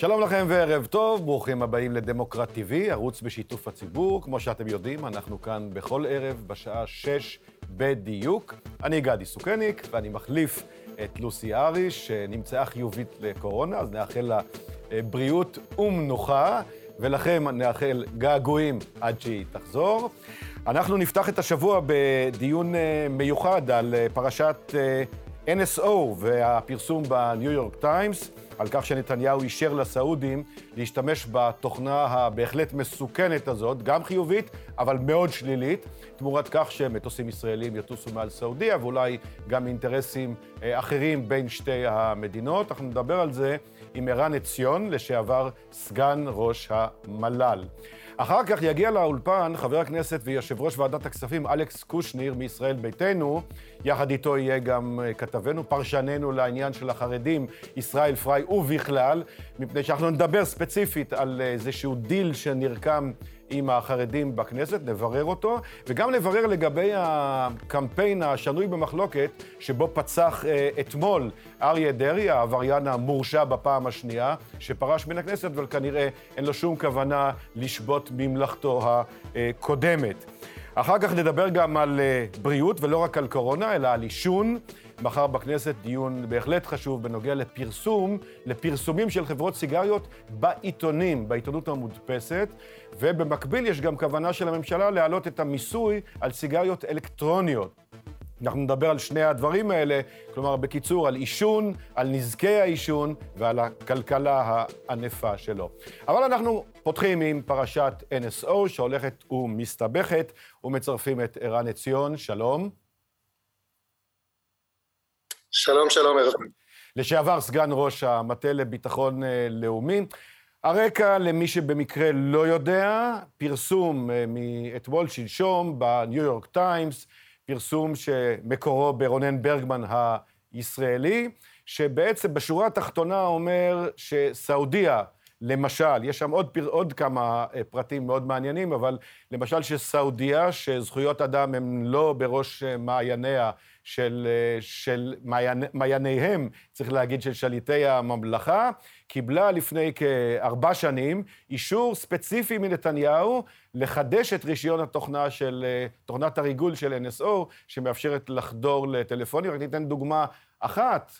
שלום לכם וערב טוב, ברוכים הבאים לדמוקרט TV, ערוץ בשיתוף הציבור. כמו שאתם יודעים, אנחנו כאן בכל ערב בשעה שש בדיוק. אני גדי סוכניק, ואני מחליף את לוסי אריש, שנמצאה חיובית לקורונה, אז נאחל לה אה, בריאות ומנוחה, ולכם נאחל געגועים עד שהיא תחזור. אנחנו נפתח את השבוע בדיון אה, מיוחד על אה, פרשת NSO והפרסום בניו יורק טיימס. על כך שנתניהו אישר לסעודים להשתמש בתוכנה הבהחלט מסוכנת הזאת, גם חיובית, אבל מאוד שלילית, תמורת כך שמטוסים ישראלים יטוסו מעל סעודיה, ואולי גם אינטרסים אה, אחרים בין שתי המדינות. אנחנו נדבר על זה עם ערן עציון, לשעבר סגן ראש המל"ל. אחר כך יגיע לאולפן חבר הכנסת ויושב ראש ועדת הכספים אלכס קושניר מישראל ביתנו. יחד איתו יהיה גם אה, כתבנו, פרשננו לעניין של החרדים, ישראל פריי, ובכלל, מפני שאנחנו נדבר ספציפית על איזשהו דיל שנרקם עם החרדים בכנסת, נברר אותו, וגם נברר לגבי הקמפיין השנוי במחלוקת, שבו פצח אה, אתמול אריה דרעי, העבריין המורשע בפעם השנייה, שפרש מן הכנסת, אבל כנראה אין לו שום כוונה לשבות ממלכתו הקודמת. אחר כך נדבר גם על אה, בריאות, ולא רק על קורונה, אלא על עישון. מחר בכנסת דיון בהחלט חשוב בנוגע לפרסום, לפרסומים של חברות סיגריות בעיתונים, בעיתונות המודפסת, ובמקביל יש גם כוונה של הממשלה להעלות את המיסוי על סיגריות אלקטרוניות. אנחנו נדבר על שני הדברים האלה, כלומר, בקיצור, על עישון, על נזקי העישון ועל הכלכלה הענפה שלו. אבל אנחנו פותחים עם פרשת NSO, שהולכת ומסתבכת, ומצרפים את ערן עציון, שלום. שלום, שלום, ערב. לשעבר סגן ראש המטה לביטחון אה, לאומי. הרקע, למי שבמקרה לא יודע, פרסום אה, מאתמול, שלשום, בניו יורק טיימס, פרסום שמקורו ברונן ברגמן הישראלי, שבעצם בשורה התחתונה אומר שסעודיה, למשל, יש שם עוד, פר, עוד כמה אה, פרטים מאוד מעניינים, אבל למשל שסעודיה, שזכויות אדם הן לא בראש מעייניה של, אה, של מעייני, מעייניהם, צריך להגיד, של שליטי הממלכה, קיבלה לפני כארבע שנים אישור ספציפי מנתניהו לחדש את רישיון התוכנה של, אה, תוכנת הריגול של NSO, שמאפשרת לחדור לטלפונים. רק ניתן דוגמה אחת,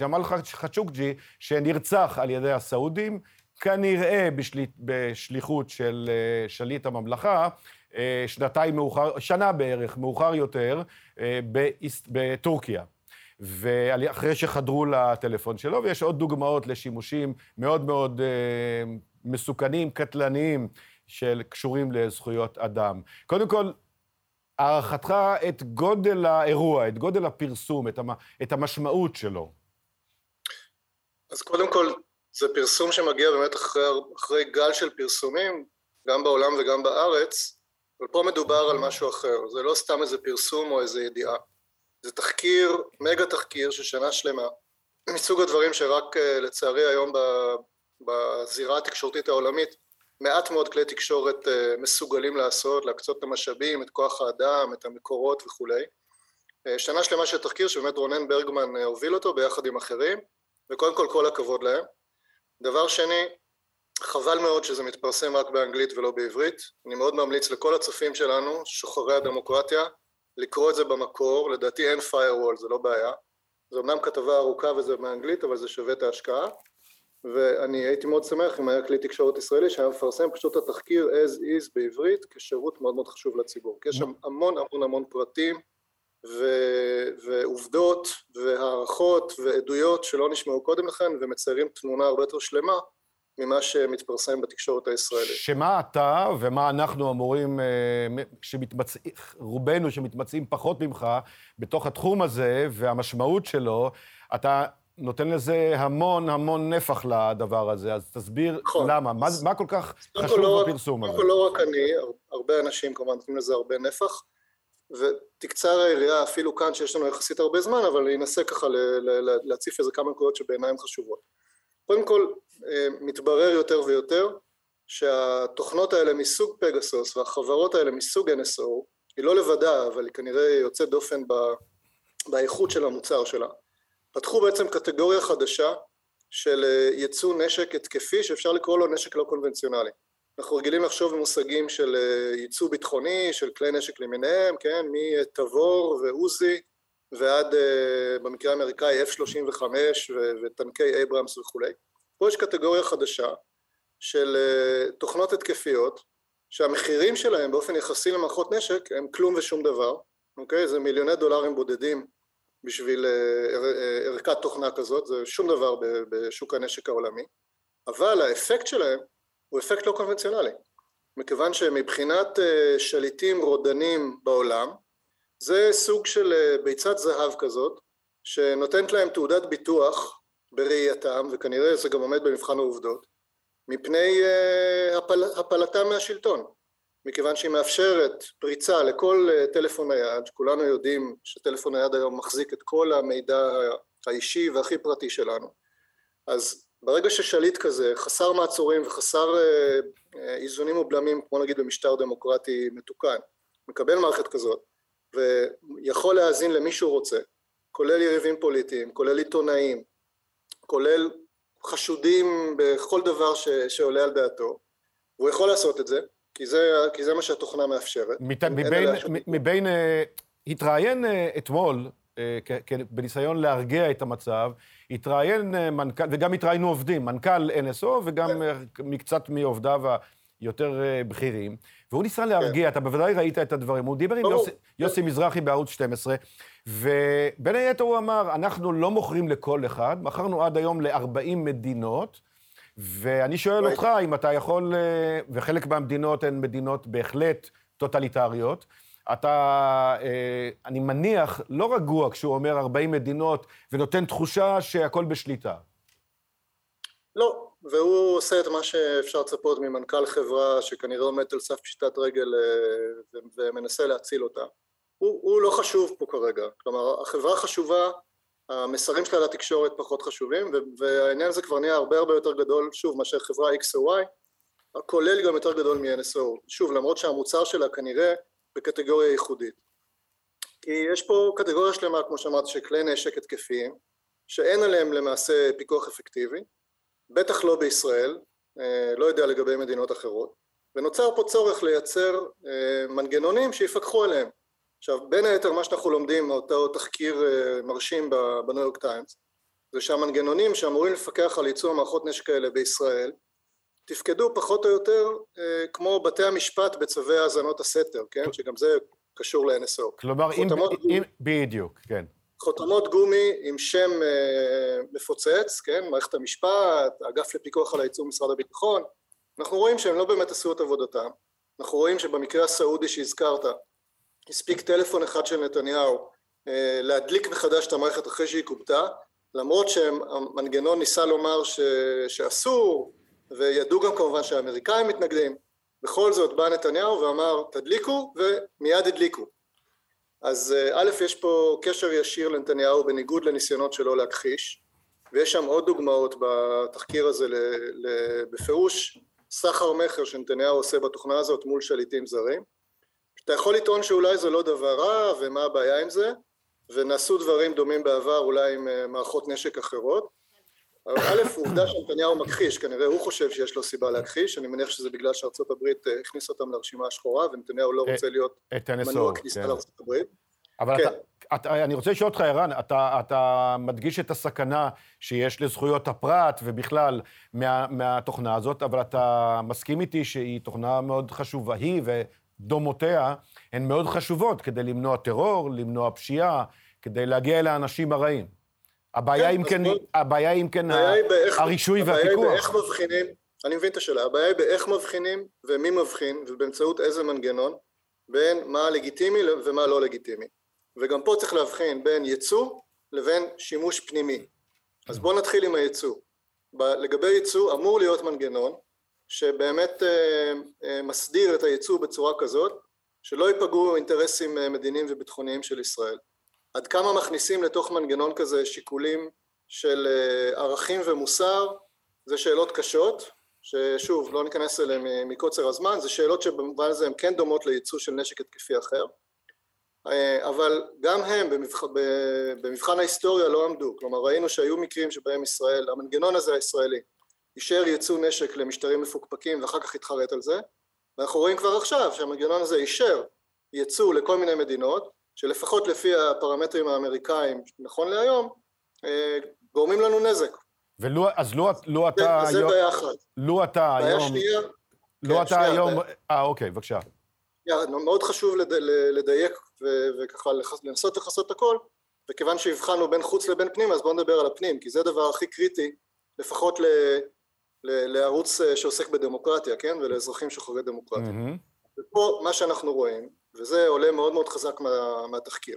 ג'מאל חצ'וקג'י, שנרצח על ידי הסעודים, כנראה בשל... בשליחות של אה, שליט הממלכה, שנתיים מאוחר, שנה בערך מאוחר יותר, אה, בטורקיה. ואחרי שחדרו לטלפון שלו, ויש עוד דוגמאות לשימושים מאוד מאוד מסוכנים, קטלניים, של קשורים לזכויות אדם. קודם כל, הערכתך את גודל האירוע, את גודל הפרסום, את, המ, את המשמעות שלו. אז קודם כל, זה פרסום שמגיע באמת אחרי, אחרי גל של פרסומים, גם בעולם וגם בארץ, אבל פה מדובר על משהו אחר, זה לא סתם איזה פרסום או איזה ידיעה, זה תחקיר, מגה תחקיר של שנה שלמה, מסוג הדברים שרק אה, לצערי היום בזירה התקשורתית העולמית מעט מאוד כלי תקשורת אה, מסוגלים לעשות, להקצות את המשאבים, את כוח האדם, את המקורות וכולי. אה, שנה שלמה של תחקיר שבאמת רונן ברגמן הוביל אותו ביחד עם אחרים, וקודם כל כל הכבוד להם. דבר שני, חבל מאוד שזה מתפרסם רק באנגלית ולא בעברית. אני מאוד ממליץ לכל הצופים שלנו, שוחרי הדמוקרטיה, לקרוא את זה במקור, לדעתי אין firewall, זה לא בעיה. זו אמנם כתבה ארוכה וזה באנגלית, אבל זה שווה את ההשקעה. ואני הייתי מאוד שמח אם היה כלי תקשורת ישראלי שהיה מפרסם פשוט את התחקיר as is בעברית כשירות מאוד מאוד חשוב לציבור. כי יש שם המון המון המון פרטים ו- ועובדות והערכות ועדויות שלא נשמעו קודם לכן ומציירים תמונה הרבה יותר שלמה ממה שמתפרסם בתקשורת הישראלית. שמה אתה ומה אנחנו אמורים, אה, שמתמצ... רובנו שמתמצאים פחות ממך בתוך התחום הזה והמשמעות שלו, אתה נותן לזה המון המון נפח לדבר הזה, אז תסביר נכון. למה, מה, מה כל כך חשוב לא בפרסום הזה? קודם כל לא רק אני, הרבה אנשים כמובן נותנים לזה הרבה נפח. ותקצר היריעה אפילו כאן שיש לנו יחסית הרבה זמן אבל אני אנסה ככה להציף איזה כמה נקודות שבעיניי הן חשובות. קודם כל אה, מתברר יותר ויותר שהתוכנות האלה מסוג פגסוס והחברות האלה מסוג NSO היא לא לבדה אבל היא כנראה יוצאת דופן ב, באיכות של המוצר שלה פתחו בעצם קטגוריה חדשה של ייצוא נשק התקפי שאפשר לקרוא לו נשק לא קונבנציונלי. אנחנו רגילים לחשוב במושגים של ייצוא ביטחוני, של כלי נשק למיניהם, כן, מתבור ועוזי ועד במקרה האמריקאי F-35 וטנקי אייברמס וכולי. פה יש קטגוריה חדשה של תוכנות התקפיות שהמחירים שלהם באופן יחסי למערכות נשק הם כלום ושום דבר, אוקיי? זה מיליוני דולרים בודדים בשביל ערכת תוכנה כזאת, זה שום דבר בשוק הנשק העולמי, אבל האפקט שלהם הוא אפקט לא קונבנציונלי, מכיוון שמבחינת שליטים רודנים בעולם זה סוג של ביצת זהב כזאת שנותנת להם תעודת ביטוח בראייתם וכנראה זה גם עומד במבחן העובדות מפני הפל, הפלתם מהשלטון. מכיוון שהיא מאפשרת פריצה לכל טלפון נייד שכולנו יודעים שטלפון נייד היום מחזיק את כל המידע האישי והכי פרטי שלנו. אז ברגע ששליט כזה חסר מעצורים וחסר איזונים ובלמים כמו נגיד במשטר דמוקרטי מתוקן מקבל מערכת כזאת ויכול להאזין למי שהוא רוצה כולל יריבים פוליטיים, כולל עיתונאים, כולל חשודים בכל דבר ש, שעולה על דעתו, והוא יכול לעשות את זה, כי זה, כי זה מה שהתוכנה מאפשרת. מת, מבין, מבין uh, התראיין uh, אתמול, uh, בניסיון להרגיע את המצב, התראיין uh, מנכ"ל, וגם התראיינו עובדים, מנכ"ל NSO וגם uh, מקצת מעובדיו היותר uh, בכירים, והוא ניסה להרגיע, כן. אתה בוודאי ראית את הדברים, הוא דיבר עם יוסי, מזרחי בערוץ 12, ובין היתר הוא אמר, אנחנו לא מוכרים לכל אחד, מכרנו עד היום ל-40 מדינות, ואני שואל אותך אם אתה יכול, אה, וחלק מהמדינות הן מדינות בהחלט טוטליטריות, אתה, אה, אני מניח, לא רגוע כשהוא אומר 40 מדינות ונותן תחושה שהכל בשליטה. לא, והוא עושה את מה שאפשר לצפות ממנכ"ל חברה שכנראה עומד על סף פשיטת רגל אה, ומנסה להציל אותה. הוא, הוא לא חשוב פה כרגע, כלומר החברה חשובה, המסרים שלה לתקשורת פחות חשובים והעניין הזה כבר נהיה הרבה הרבה יותר גדול, שוב, מאשר חברה X או Y, כולל גם יותר גדול מ-NSO, שוב, למרות שהמוצר שלה כנראה בקטגוריה ייחודית. כי יש פה קטגוריה שלמה, כמו שאמרתי, של כלי נשק התקפיים, שאין עליהם למעשה פיקוח אפקטיבי, בטח לא בישראל, אה, לא יודע לגבי מדינות אחרות, ונוצר פה צורך לייצר אה, מנגנונים שיפקחו עליהם. עכשיו בין היתר מה שאנחנו לומדים מאותו תחקיר אה, מרשים בניו יורק טיימס זה שהמנגנונים שאמורים לפקח על ייצוא המערכות נשק כאלה בישראל תפקדו פחות או יותר אה, כמו בתי המשפט בצווי האזנות הסתר, כן? שגם זה קשור ל-NSO. כלומר, אם, אם, בדיוק, כן. חותמות גומי עם שם אה, מפוצץ, כן? מערכת המשפט, האגף לפיקוח על הייצוא במשרד הביטחון, אנחנו רואים שהם לא באמת עשו את עבודתם, אנחנו רואים שבמקרה הסעודי שהזכרת הספיק טלפון אחד של נתניהו אה, להדליק מחדש את המערכת אחרי שהיא כובתה למרות שהמנגנון ניסה לומר ש... שאסור וידעו גם כמובן שהאמריקאים מתנגדים. בכל זאת בא נתניהו ואמר תדליקו ומיד הדליקו אז אה, א' יש פה קשר ישיר לנתניהו בניגוד לניסיונות שלו להכחיש ויש שם עוד דוגמאות בתחקיר הזה בפירוש סחר מכר שנתניהו עושה בתוכנה הזאת מול שליטים זרים. אתה יכול לטעון שאולי זה לא דבר רע ומה הבעיה עם זה? ונעשו דברים דומים בעבר אולי עם אה, מערכות נשק אחרות א', עובדה שנתניהו מכחיש, כנראה הוא חושב שיש לו סיבה להכחיש, אני מניח שזה בגלל שארצות הברית אה, הכניסה אותם לרשימה השחורה ונתניהו לא רוצה להיות מנוע כניסה כן. לארצות הברית. אבל כן. אתה, אתה, אני רוצה לשאול אותך, ערן, אתה, אתה מדגיש את הסכנה שיש לזכויות הפרט ובכלל מה, מהתוכנה הזאת, אבל אתה מסכים איתי שהיא תוכנה מאוד חשובה, היא דומותיה הן מאוד חשובות כדי למנוע טרור, למנוע פשיעה, כדי להגיע אל האנשים הרעים. הבעיה אם כן, הבעיה אם כן הרישוי והפיקוח. הבעיה היא באיך מבחינים, אני מבין את השאלה, הבעיה היא באיך מבחינים ומי מבחין ובאמצעות איזה מנגנון בין מה לגיטימי ומה לא לגיטימי. וגם פה צריך להבחין בין ייצוא לבין שימוש פנימי. אז בואו נתחיל עם הייצוא. לגבי ייצוא אמור להיות מנגנון שבאמת אה, אה, מסדיר את הייצוא בצורה כזאת שלא ייפגעו אינטרסים אה, מדיניים וביטחוניים של ישראל. עד כמה מכניסים לתוך מנגנון כזה שיקולים של ערכים ומוסר זה שאלות קשות ששוב לא ניכנס אליהן מקוצר הזמן זה שאלות שבמובן הזה הן כן דומות לייצוא של נשק התקפי אחר אה, אבל גם הם במבח... במבחן ההיסטוריה לא עמדו, כלומר ראינו שהיו מקרים שבהם ישראל, המנגנון הזה הישראלי, אישר ייצוא נשק למשטרים מפוקפקים ואחר כך התחרט על זה, ואנחנו רואים כבר עכשיו שהמנגנון הזה אישר ייצוא לכל מיני מדינות, שלפחות לפי הפרמטרים האמריקאים נכון להיום, אה, גורמים לנו נזק. ולו, אז לו, לו אתה זה, היום... זה בעיה אחת. לו אתה בעיה היום... שנייה... לו כן, אתה שנייה, היום... אה, אוקיי, בבקשה. מאוד חשוב לד... לדייק ו... וככה לנסות לכסות הכל, וכיוון שהבחנו בין חוץ לבין פנים, אז בואו נדבר על הפנים, כי זה הדבר הכי קריטי, לפחות ל... ל... לערוץ אה, שעוסק בדמוקרטיה, כן? ולאזרחים שוחרי דמוקרטיה. Mm-hmm. ופה מה שאנחנו רואים, וזה עולה מאוד מאוד חזק מה... מהתחקיר,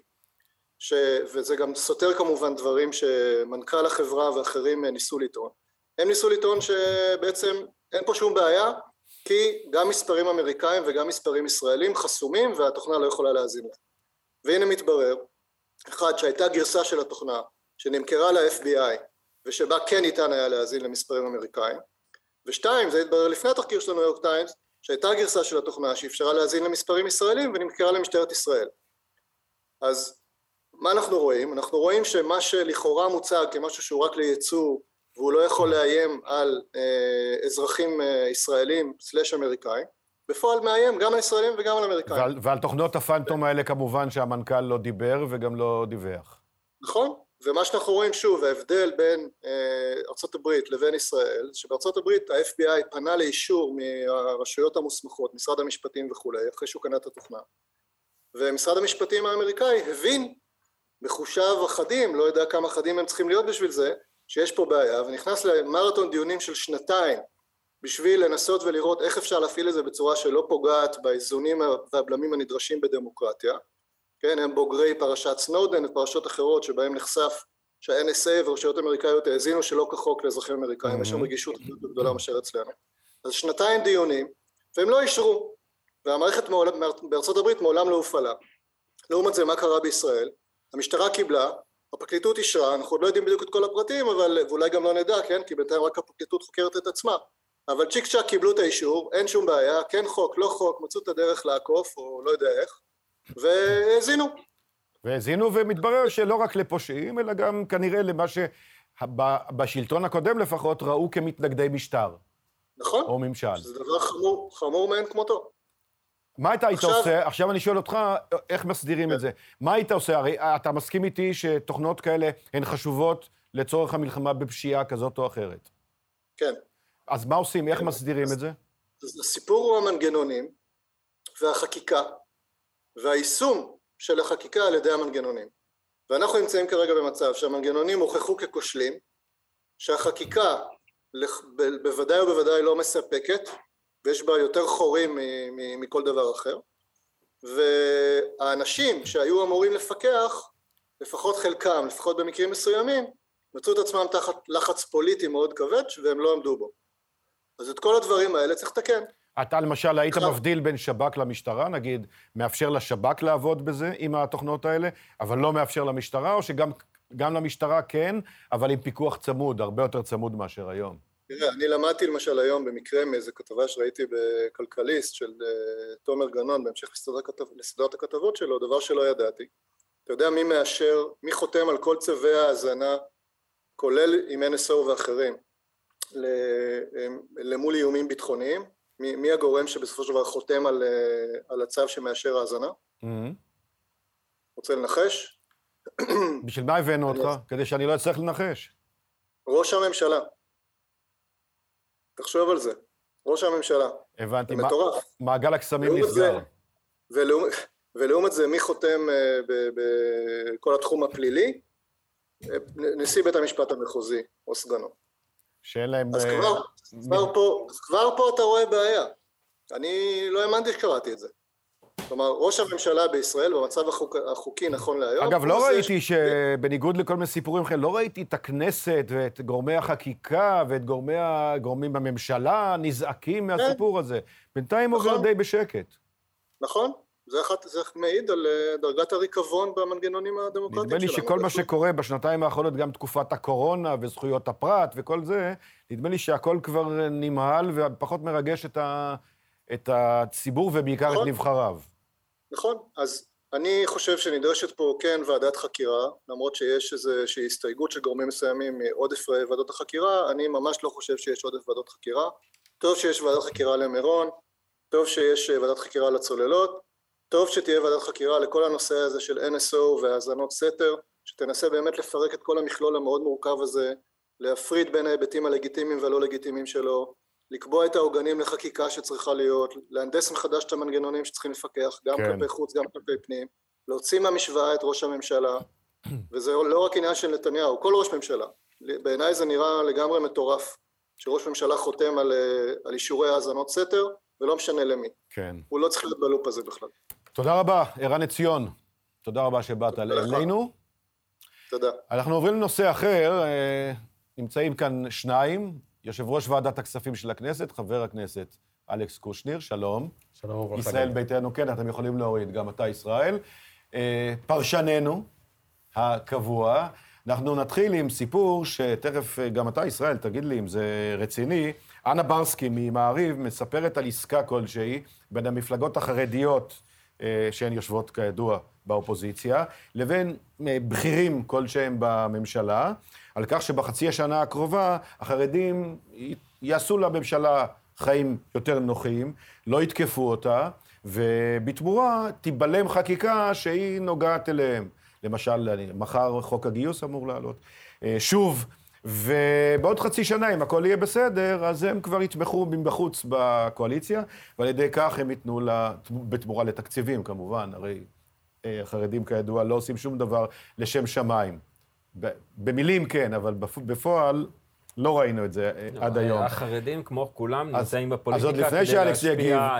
ש... וזה גם סותר כמובן דברים שמנכ"ל החברה ואחרים ניסו לטעון. הם ניסו לטעון שבעצם אין פה שום בעיה, כי גם מספרים אמריקאים וגם מספרים ישראלים חסומים והתוכנה לא יכולה להאזין להם. והנה מתברר, אחד, שהייתה גרסה של התוכנה שנמכרה ל-FBI ושבה כן ניתן היה להאזין למספרים אמריקאים, ושתיים, זה התברר לפני התחקיר של הניו יורק טיימס, שהייתה גרסה של התוכנה שאפשרה להאזין למספרים ישראלים ונמכרה למשטרת ישראל. אז מה אנחנו רואים? אנחנו רואים שמה שלכאורה מוצג כמשהו שהוא רק לייצוא והוא לא יכול לאיים על אה, אזרחים אה, ישראלים סלאש אמריקאים, בפועל מאיים גם על ישראלים וגם על אמריקאים. ועל, ועל תוכנות הפנטום האלה כמובן שהמנכ"ל לא דיבר וגם לא דיווח. נכון, ומה שאנחנו רואים שוב, ההבדל בין אה, ארה"ב לבין ישראל, שבארצות הברית ה-FBI פנה לאישור מהרשויות המוסמכות, משרד המשפטים וכולי, אחרי שהוא קנה את התוכנה. ומשרד המשפטים האמריקאי הבין בחושיו אחדים, לא יודע כמה אחדים הם צריכים להיות בשביל זה, שיש פה בעיה ונכנס למרתון דיונים של שנתיים בשביל לנסות ולראות איך אפשר להפעיל את זה בצורה שלא פוגעת באיזונים והבלמים הנדרשים בדמוקרטיה כן הם בוגרי פרשת סנודן ופרשות אחרות שבהם נחשף שה-NSA ורשויות אמריקאיות האזינו שלא כחוק לאזרחים אמריקאים. יש שם רגישות גדולה מאשר אצלנו. אז שנתיים דיונים והם לא אישרו והמערכת בארצות הברית מעולם לא הופעלה. לעומת זה מה קרה בישראל? המשטרה קיבלה הפרקליטות אישרה, אנחנו עוד לא יודעים בדיוק את כל הפרטים, אבל, ואולי גם לא נדע, כן, כי בינתיים רק הפרקליטות חוקרת את עצמה, אבל צ'יק צ'אק קיבלו את האישור, אין שום בעיה, כן חוק, לא חוק, מצאו את הדרך לעקוף, או לא יודע איך, והאזינו. והאזינו, ומתברר שלא רק לפושעים, אלא גם כנראה למה שבשלטון הקודם לפחות ראו כמתנגדי משטר. נכון. או ממשל. זה דבר חמור, חמור מאין כמותו. מה אתה היית עכשיו... עושה? עכשיו אני שואל אותך, איך מסדירים כן. את זה? מה היית עושה? הרי אתה מסכים איתי שתוכנות כאלה הן חשובות לצורך המלחמה בפשיעה כזאת או אחרת. כן. אז מה עושים? איך כן. מסדירים אז, את זה? אז הסיפור הוא המנגנונים והחקיקה והיישום של החקיקה על ידי המנגנונים. ואנחנו נמצאים כרגע במצב שהמנגנונים הוכחו ככושלים, שהחקיקה בוודאי ובוודאי לא מספקת, ויש בה יותר חורים מכל דבר אחר. והאנשים שהיו אמורים לפקח לפחות חלקם לפחות במקרים מסוימים מצאו את עצמם תחת לחץ פוליטי מאוד כבד והם לא עמדו בו. אז את כל הדברים האלה צריך לתקן אתה למשל היית עכשיו... מבדיל בין שב"כ למשטרה, נגיד, מאפשר לשב"כ לעבוד בזה עם התוכנות האלה, אבל לא מאפשר למשטרה, או שגם למשטרה כן, אבל עם פיקוח צמוד, הרבה יותר צמוד מאשר היום? תראה, אני למדתי למשל היום במקרה מאיזה כתבה שראיתי בכלכליסט של uh, תומר גנון בהמשך לסדרת, הכתב, לסדרת הכתבות שלו, דבר שלא ידעתי. אתה יודע מי מאשר, מי חותם על כל צווי ההאזנה, כולל עם NSO ואחרים, למול איומים ביטחוניים? מי, מי הגורם שבסופו של דבר חותם על, uh, על הצו שמאשר האזנה? Mm-hmm. רוצה לנחש? בשביל מה הבאנו אותך? כדי שאני לא אצטרך לנחש. ראש הממשלה. תחשוב על זה. ראש הממשלה. הבנתי. זה מטורף. מעגל הקסמים נסגר. ולעומת, ולעומת זה, מי חותם אה, בכל התחום הפלילי? אה, נשיא בית המשפט המחוזי, או סגנו. שאין להם... אז כבר, אה, כבר, פה, כבר פה אתה רואה בעיה. אני לא האמנתי שקראתי את זה. כלומר, ראש הממשלה בישראל, במצב החוק, החוקי נכון להיום... אגב, לא ראיתי ש... שבניגוד לכל מיני סיפורים אחרים, לא ראיתי את הכנסת ואת גורמי החקיקה ואת גורמי הגורמים בממשלה נזעקים כן. מהסיפור הזה. בינתיים נכון. עובר די בשקט. נכון. זה, אחת, זה מעיד על אה, דרגת הריקבון במנגנונים הדמוקרטיים שלנו. נדמה לי שכל מה שקורה בשנתיים האחרונות, גם תקופת הקורונה וזכויות הפרט וכל זה, נדמה לי שהכל כבר נמהל ופחות מרגש את, ה, את הציבור ובעיקר נכון. את נבחריו. נכון, אז אני חושב שנדרשת פה כן ועדת חקירה, למרות שיש איזושהי הסתייגות של גורמים מסוימים מעודף ועדות החקירה, אני ממש לא חושב שיש עודף ועדות חקירה. טוב שיש ועדת חקירה למירון, טוב שיש ועדת חקירה לצוללות, טוב שתהיה ועדת חקירה לכל הנושא הזה של NSO והאזנות סתר, שתנסה באמת לפרק את כל המכלול המאוד מורכב הזה, להפריד בין ההיבטים הלגיטימיים והלא לגיטימיים שלו, לקבוע את העוגנים לחקיקה שצריכה להיות, להנדס מחדש את המנגנונים שצריכים לפקח, גם כן. כלפי חוץ, גם כלפי פנים, להוציא מהמשוואה את ראש הממשלה, וזה לא רק עניין של נתניהו, כל ראש ממשלה. בעיניי זה נראה לגמרי מטורף, שראש ממשלה חותם על, על אישורי האזנות סתר, ולא משנה למי. כן. הוא לא צריך להיות בלופ הזה בכלל. תודה רבה, ערן עציון. תודה רבה שבאת אלינו. תודה. אנחנו עוברים לנושא אחר. אה, נמצאים כאן שניים, יושב ראש ועדת הכספים של הכנסת, חבר הכנסת אלכס קושניר, שלום. שלום וברכה. ישראל ביתנו, כן, אתם יכולים להוריד, גם אתה ישראל. אה, פרשננו הקבוע. אנחנו נתחיל עם סיפור שתכף אה, גם אתה, ישראל, תגיד לי אם זה רציני. אנה ברסקי ממעריב מספרת על עסקה כלשהי בין המפלגות החרדיות, שהן יושבות כידוע באופוזיציה, לבין בכירים כלשהם בממשלה, על כך שבחצי השנה הקרובה החרדים יעשו לממשלה חיים יותר נוחים, לא יתקפו אותה, ובתמורה תיבלם חקיקה שהיא נוגעת אליהם. למשל, מחר חוק הגיוס אמור לעלות. אה, שוב, ובעוד חצי שנה, אם הכל יהיה בסדר, אז הם כבר יתמכו מבחוץ בקואליציה, ועל ידי כך הם ייתנו לה, בתמורה לתקציבים, כמובן, הרי אה, החרדים כידוע לא עושים שום דבר לשם שמיים. במילים כן, אבל בפועל לא ראינו את זה אה, לא, עד היום. החרדים, כמו כולם, נמצאים בפוליטיקה כדי להשפיע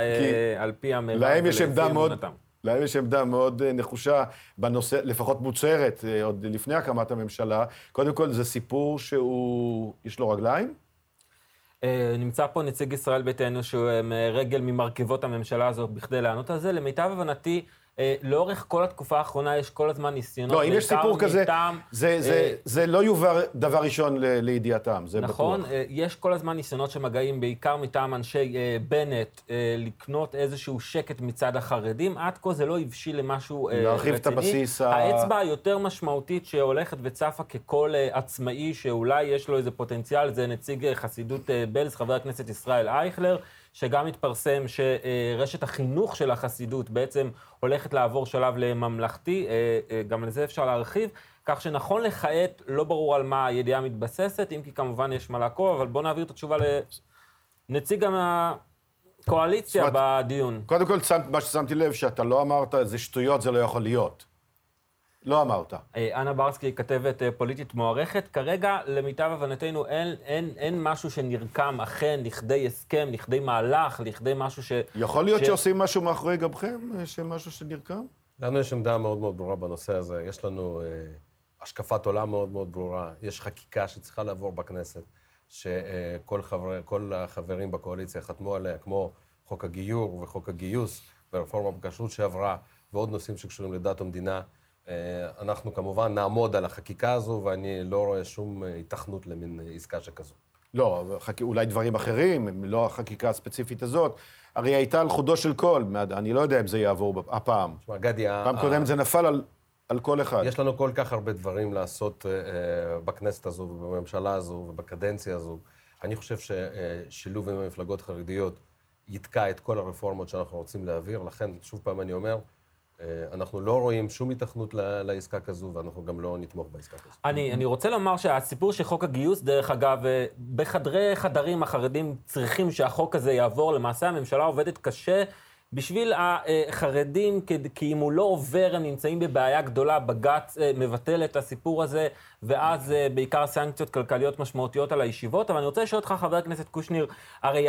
על פי המרב ולפי אמונתם. להם יש עמדה מאוד אה, נחושה בנושא, לפחות מוצהרת, עוד לפני הקמת הממשלה. קודם כל, זה סיפור שהוא, יש לו רגליים? נמצא פה נציג ישראל ביתנו, שהוא רגל ממרכיבות הממשלה הזאת, בכדי לענות על זה. למיטב הבנתי, אה, לאורך כל התקופה האחרונה יש כל הזמן ניסיונות. לא, אם יש סיפור כזה, זה, זה, אה, זה לא יובא דבר ראשון ל, לידיעתם, זה נכון, בטוח. נכון, אה, יש כל הזמן ניסיונות שמגיעים בעיקר מטעם אנשי אה, בנט, אה, לקנות איזשהו שקט מצד החרדים. עד כה זה לא הבשיל למשהו אה, רציני. להרחיב את הבסיס ה... האצבע היותר משמעותית שהולכת וצפה ככל אה, עצמאי, שאולי יש לו איזה פוטנציאל, זה נציג אה, חסידות אה, בלז, חבר הכנסת ישראל אייכלר. שגם התפרסם שרשת החינוך של החסידות בעצם הולכת לעבור שלב לממלכתי, אה, אה, גם לזה אפשר להרחיב, כך שנכון לכעת לא ברור על מה הידיעה מתבססת, אם כי כמובן יש מה לעקוב, אבל בואו נעביר את התשובה לנציג הקואליציה בדיון. קודם כל, מה ששמתי לב, שאתה לא אמרת, זה שטויות, זה לא יכול להיות. לא אמרת. אה, אנה ברסקי כתבת אה, פוליטית מוערכת. כרגע, למיטב הבנתנו, אין, אין, אין משהו שנרקם אכן לכדי הסכם, לכדי מהלך, לכדי משהו ש... יכול להיות ש... שעושים משהו מאחורי גבכם, אה, שמשהו שנרקם? לנו יש עמדה מאוד מאוד ברורה בנושא הזה. יש לנו אה, השקפת עולם מאוד מאוד ברורה. יש חקיקה שצריכה לעבור בכנסת, שכל חבר, החברים בקואליציה חתמו עליה, כמו חוק הגיור וחוק הגיוס, ורפורמה בכשרות שעברה, ועוד נושאים שקשורים לדת ומדינה. אה, אנחנו כמובן נעמוד על החקיקה הזו, ואני לא רואה שום היתכנות למין עסקה שכזו. לא, חק... אולי דברים אחרים, לא החקיקה הספציפית הזאת. הרי הייתה על חודו של קול, אני לא יודע אם זה יעבור הפעם. תשמע, גדי... פעם ה... קודמת זה נפל על, על כל אחד. יש לנו כל כך הרבה דברים לעשות uh, בכנסת הזו, ובממשלה הזו, ובקדנציה הזו. אני חושב ששילוב עם המפלגות החרדיות יתקע את כל הרפורמות שאנחנו רוצים להעביר. לכן, שוב פעם אני אומר, אה, אנחנו לא רואים שום התכנות לעסקה כזו, ואנחנו גם לא נתמוך בעסקה כזו. אני, אני רוצה לומר שהסיפור של חוק הגיוס, דרך אגב, אה, בחדרי חדרים החרדים צריכים שהחוק הזה יעבור. למעשה הממשלה עובדת קשה בשביל החרדים, כי אם הוא לא עובר, הם נמצאים בבעיה גדולה. בג"ץ אה, מבטל את הסיפור הזה, ואז אה, בעיקר סנקציות כלכליות משמעותיות על הישיבות. אבל אני רוצה לשאול אותך, חבר הכנסת קושניר, הרי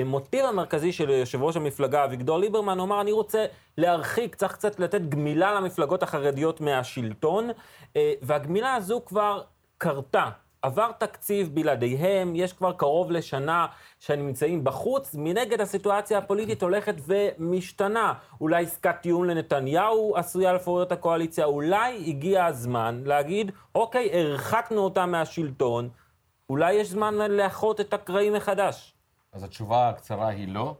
המוטיב המרכזי של יושב ראש המפלגה, אביגדור ליברמן, הוא אמר, אני רוצה להרחיק, צריך קצת לתת גמילה למפלגות החרדיות מהשלטון, אה, והגמילה הזו כבר קרתה. עבר תקציב בלעדיהם, יש כבר קרוב לשנה שנמצאים בחוץ, מנגד הסיטואציה הפוליטית הולכת ומשתנה. אולי עסקת טיעון לנתניהו עשויה לפורר את הקואליציה, אולי הגיע הזמן להגיד, אוקיי, הרחקנו אותה מהשלטון, אולי יש זמן לאחות את הקרעים מחדש. אז התשובה הקצרה היא לא.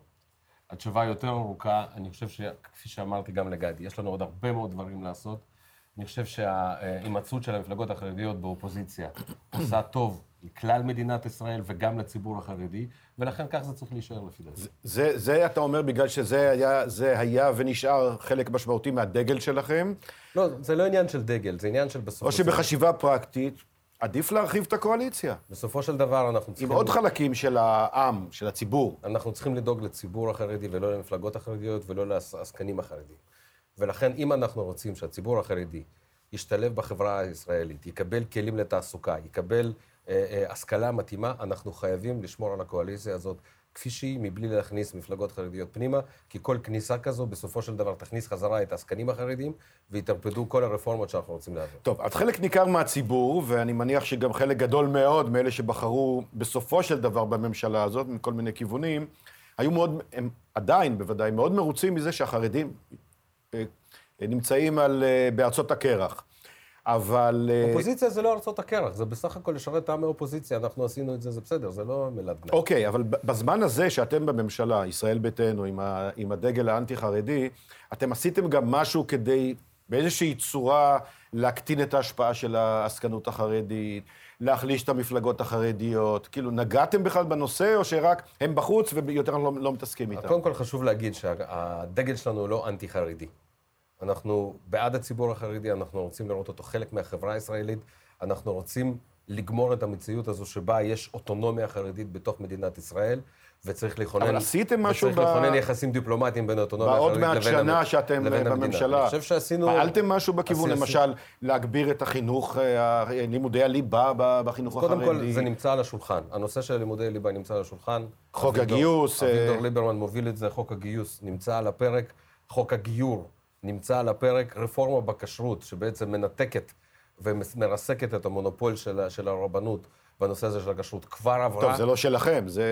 התשובה יותר ארוכה, אני חושב שכפי שאמרתי גם לגדי, יש לנו עוד הרבה מאוד דברים לעשות. אני חושב שההימצאות של המפלגות החרדיות באופוזיציה עושה טוב לכלל מדינת ישראל וגם לציבור החרדי, ולכן כך זה צריך להישאר לפי דעתי. זה, זה, זה אתה אומר בגלל שזה היה, זה היה ונשאר חלק משמעותי מהדגל שלכם, לא, זה לא עניין של דגל, זה עניין של בסופו או של דבר. שבחשיבה פרקטית עדיף להרחיב את הקואליציה. בסופו של דבר אנחנו עם צריכים... עוד חלקים של העם, של הציבור. אנחנו צריכים לדאוג לציבור החרדי ולא למפלגות החרדיות ולא לעסקנים החרדים. ולכן, אם אנחנו רוצים שהציבור החרדי ישתלב בחברה הישראלית, יקבל כלים לתעסוקה, יקבל אה, אה, השכלה מתאימה, אנחנו חייבים לשמור על הקואליציה הזאת כפי שהיא, מבלי להכניס מפלגות חרדיות פנימה, כי כל כניסה כזו בסופו של דבר תכניס חזרה את העסקנים החרדים, ויטרפדו כל הרפורמות שאנחנו רוצים להעביר. טוב, אז חלק ניכר מהציבור, ואני מניח שגם חלק גדול מאוד מאלה שבחרו בסופו של דבר בממשלה הזאת, מכל מיני כיוונים, היו מאוד, הם עדיין בוודאי מאוד מרוצים מזה שהחרדים נמצאים על, אה, בארצות הקרח. אבל... אה, אופוזיציה זה לא ארצות הקרח, זה בסך הכל לשרת העם האופוזיציה, אנחנו עשינו את זה, זה בסדר, זה לא מילת גנאי. אוקיי, אבל ב- בזמן הזה שאתם בממשלה, ישראל ביתנו, עם, ה, עם הדגל האנטי-חרדי, אתם עשיתם גם משהו כדי באיזושהי צורה להקטין את ההשפעה של העסקנות החרדית, להחליש את המפלגות החרדיות? כאילו, נגעתם בכלל בנושא, או שרק הם בחוץ ויותר לא, לא מתעסקים איתם? קודם כל חשוב להגיד שהדגל שלנו הוא לא אנטי-חרדי. אנחנו בעד הציבור החרדי, אנחנו רוצים לראות אותו חלק מהחברה הישראלית, אנחנו רוצים לגמור את המציאות הזו שבה יש אוטונומיה חרדית בתוך מדינת ישראל, וצריך לכונן... אבל עשיתם משהו וצריך ב- לכונן יחסים דיפלומטיים בין האוטונומיה בעוד החרדית מעט לבין... שנה המ- שאתם לבין אה, המדינה. בממשלה. אני חושב שעשינו... פעלתם משהו בכיוון, עשי- למשל, להגביר את החינוך, אה, לימודי הליבה בחינוך קודם החרדי? כל, זה נמצא על השולחן. הנושא של לימודי ליבה נמצא על השולחן. חוק אביגדור- הגיוס, אה, אביגדור ליברמן מוביל את זה, חוק הגיוס נמצא על הפרק, חוק הגיור נמצא על הפרק, רפורמה בכשרות, שבעצם מנתקת ומרסקת את המונופול של, של הרבנות בנושא הזה של הכשרות, כבר עברה. טוב, זה לא שלכם, זה...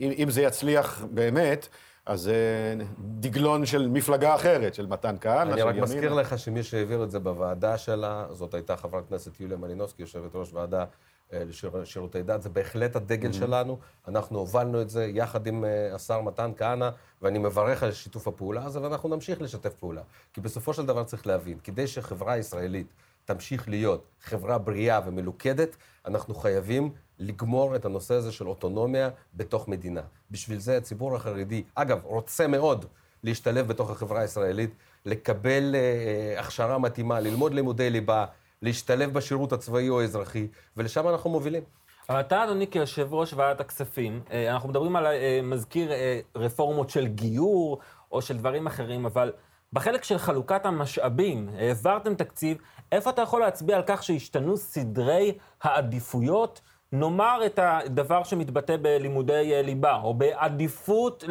אם, אם זה יצליח באמת, אז זה דגלון של מפלגה אחרת, של מתן כהנא, אני של רק ימינה. מזכיר לך שמי שהעביר את זה בוועדה שלה, זאת הייתה חברת הכנסת יוליה מלינובסקי, יושבת ראש ועדה לשירותי דת, זה בהחלט הדגל שלנו, אנחנו הובלנו את זה יחד עם אה, השר מתן כהנא, ואני מברך על שיתוף הפעולה הזה, ואנחנו נמשיך לשתף פעולה. כי בסופו של דבר צריך להבין, כדי שחברה הישראלית תמשיך להיות חברה בריאה ומלוכדת, אנחנו חייבים לגמור את הנושא הזה של אוטונומיה בתוך מדינה. בשביל זה הציבור החרדי, אגב, רוצה מאוד להשתלב בתוך החברה הישראלית, לקבל אה, אה, הכשרה מתאימה, ללמוד לימודי ליבה, להשתלב בשירות הצבאי או האזרחי, ולשם אנחנו מובילים. אבל אתה, אדוני, כיושב ראש ועדת הכספים, אה, אנחנו מדברים על אה, מזכיר אה, רפורמות של גיור או של דברים אחרים, אבל בחלק של חלוקת המשאבים, העברתם תקציב, איפה אתה יכול להצביע על כך שהשתנו סדרי העדיפויות? נאמר את הדבר שמתבטא בלימודי ליבה, או בעדיפות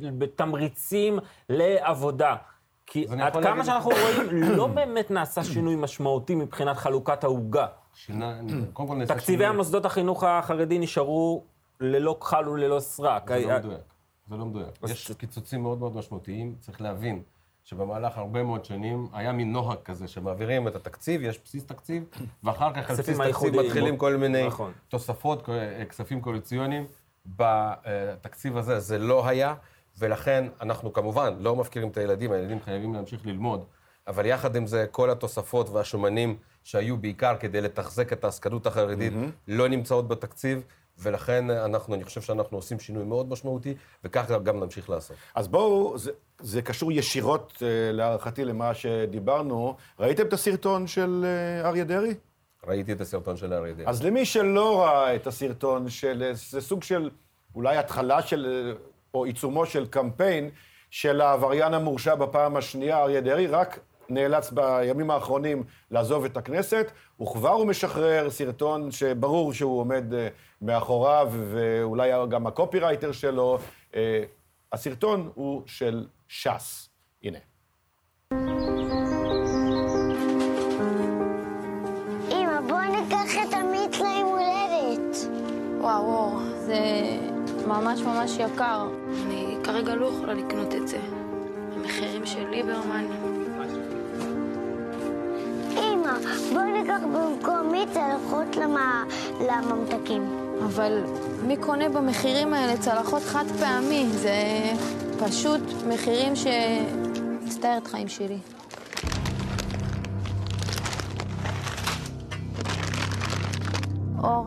לתמריצים לעבודה. כי עד כמה להגיד שאנחנו רואים, לא באמת נעשה שינוי משמעותי מבחינת חלוקת העוגה. שינה, קודם כל נעשה תקציבי שינוי- המוסדות החינוך החרדי נשארו ללא כחל וללא סרק. זה לא מדויק. זה לא מדויק. יש קיצוצים מאוד מאוד משמעותיים, צריך להבין שבמהלך הרבה מאוד שנים היה מין נוהג כזה שמעבירים את התקציב, יש בסיס תקציב, ואחר כך על בסיס תקציב. מתחילים כל מיני נכון. תוספות, כספים קואליציוניים. בתקציב הזה זה לא היה, ולכן אנחנו כמובן לא מפקירים את הילדים, הילדים חייבים להמשיך ללמוד, אבל יחד עם זה, כל התוספות והשומנים שהיו בעיקר כדי לתחזק את העסקנות החרדית, לא נמצאות בתקציב. ולכן אנחנו, אני חושב שאנחנו עושים שינוי מאוד משמעותי, וכך גם נמשיך לעשות. אז בואו, זה, זה קשור ישירות, אה, להערכתי, למה שדיברנו. ראיתם את הסרטון של אה, אריה דרעי? ראיתי את הסרטון של אריה דרעי. אז למי שלא ראה את הסרטון, של, זה סוג של אולי התחלה של, אה, או עיצומו של קמפיין של העבריין המורשע בפעם השנייה, אריה דרעי, רק נאלץ בימים האחרונים לעזוב את הכנסת, וכבר הוא משחרר סרטון שברור שהוא עומד אה, מאחוריו, ואולי גם הקופירייטר שלו. אה, הסרטון הוא של ש"ס. הנה. אמא, בואי ניקח את עמית ליום הולדת. וואו, וואו, זה ממש ממש יקר. אני כרגע לא יכולה לקנות את זה. המחירים של ליברמן. אמא, בואי ניקח במקומי צלחות למה- לממתקים. אבל מי קונה במחירים האלה צלחות חד פעמי? זה פשוט מחירים ש... מצטערת חיים שלי. אור,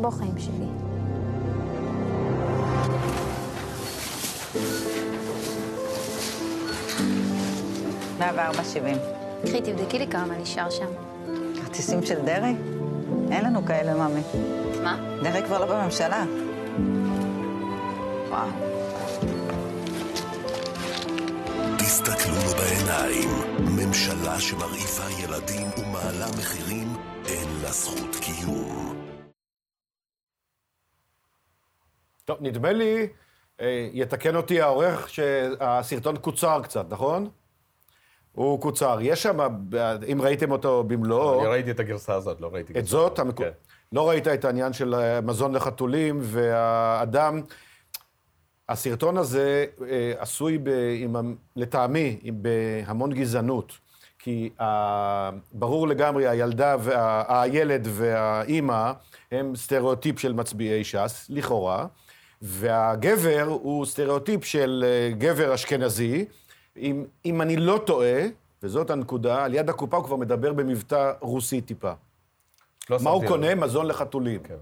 בוא חיים שלי. מאה וארבע שבעים. קחי, תבדקי לי כמה נשאר שם. כרטיסים של דרעי? אין לנו כאלה, ממי. מה? דרעי כבר לא בממשלה. וואו. תסתכלו לו בעיניים. ממשלה שמרעיפה ילדים ומעלה מחירים, אין לה זכות קיום. טוב, נדמה לי, אה, יתקן אותי העורך, שהסרטון קוצר קצת, נכון? הוא קוצר. יש שם, אם ראיתם אותו במלואו... אני ראיתי את הגרסה הזאת, לא ראיתי... את זאת? המקו... כן. לא ראית את העניין של אה, מזון לחתולים, והאדם... הסרטון הזה אה, עשוי, ב, עם, לטעמי, בהמון גזענות. כי ה, ברור לגמרי, הילדה, וה, הילד והאימא הם סטריאוטיפ של מצביעי ש"ס, לכאורה, והגבר הוא סטריאוטיפ של אה, גבר אשכנזי. אם, אם אני לא טועה, וזאת הנקודה, על יד הקופה הוא כבר מדבר במבטא רוסי טיפה. לא מה הוא קונה? לב. מזון לחתולים. כן.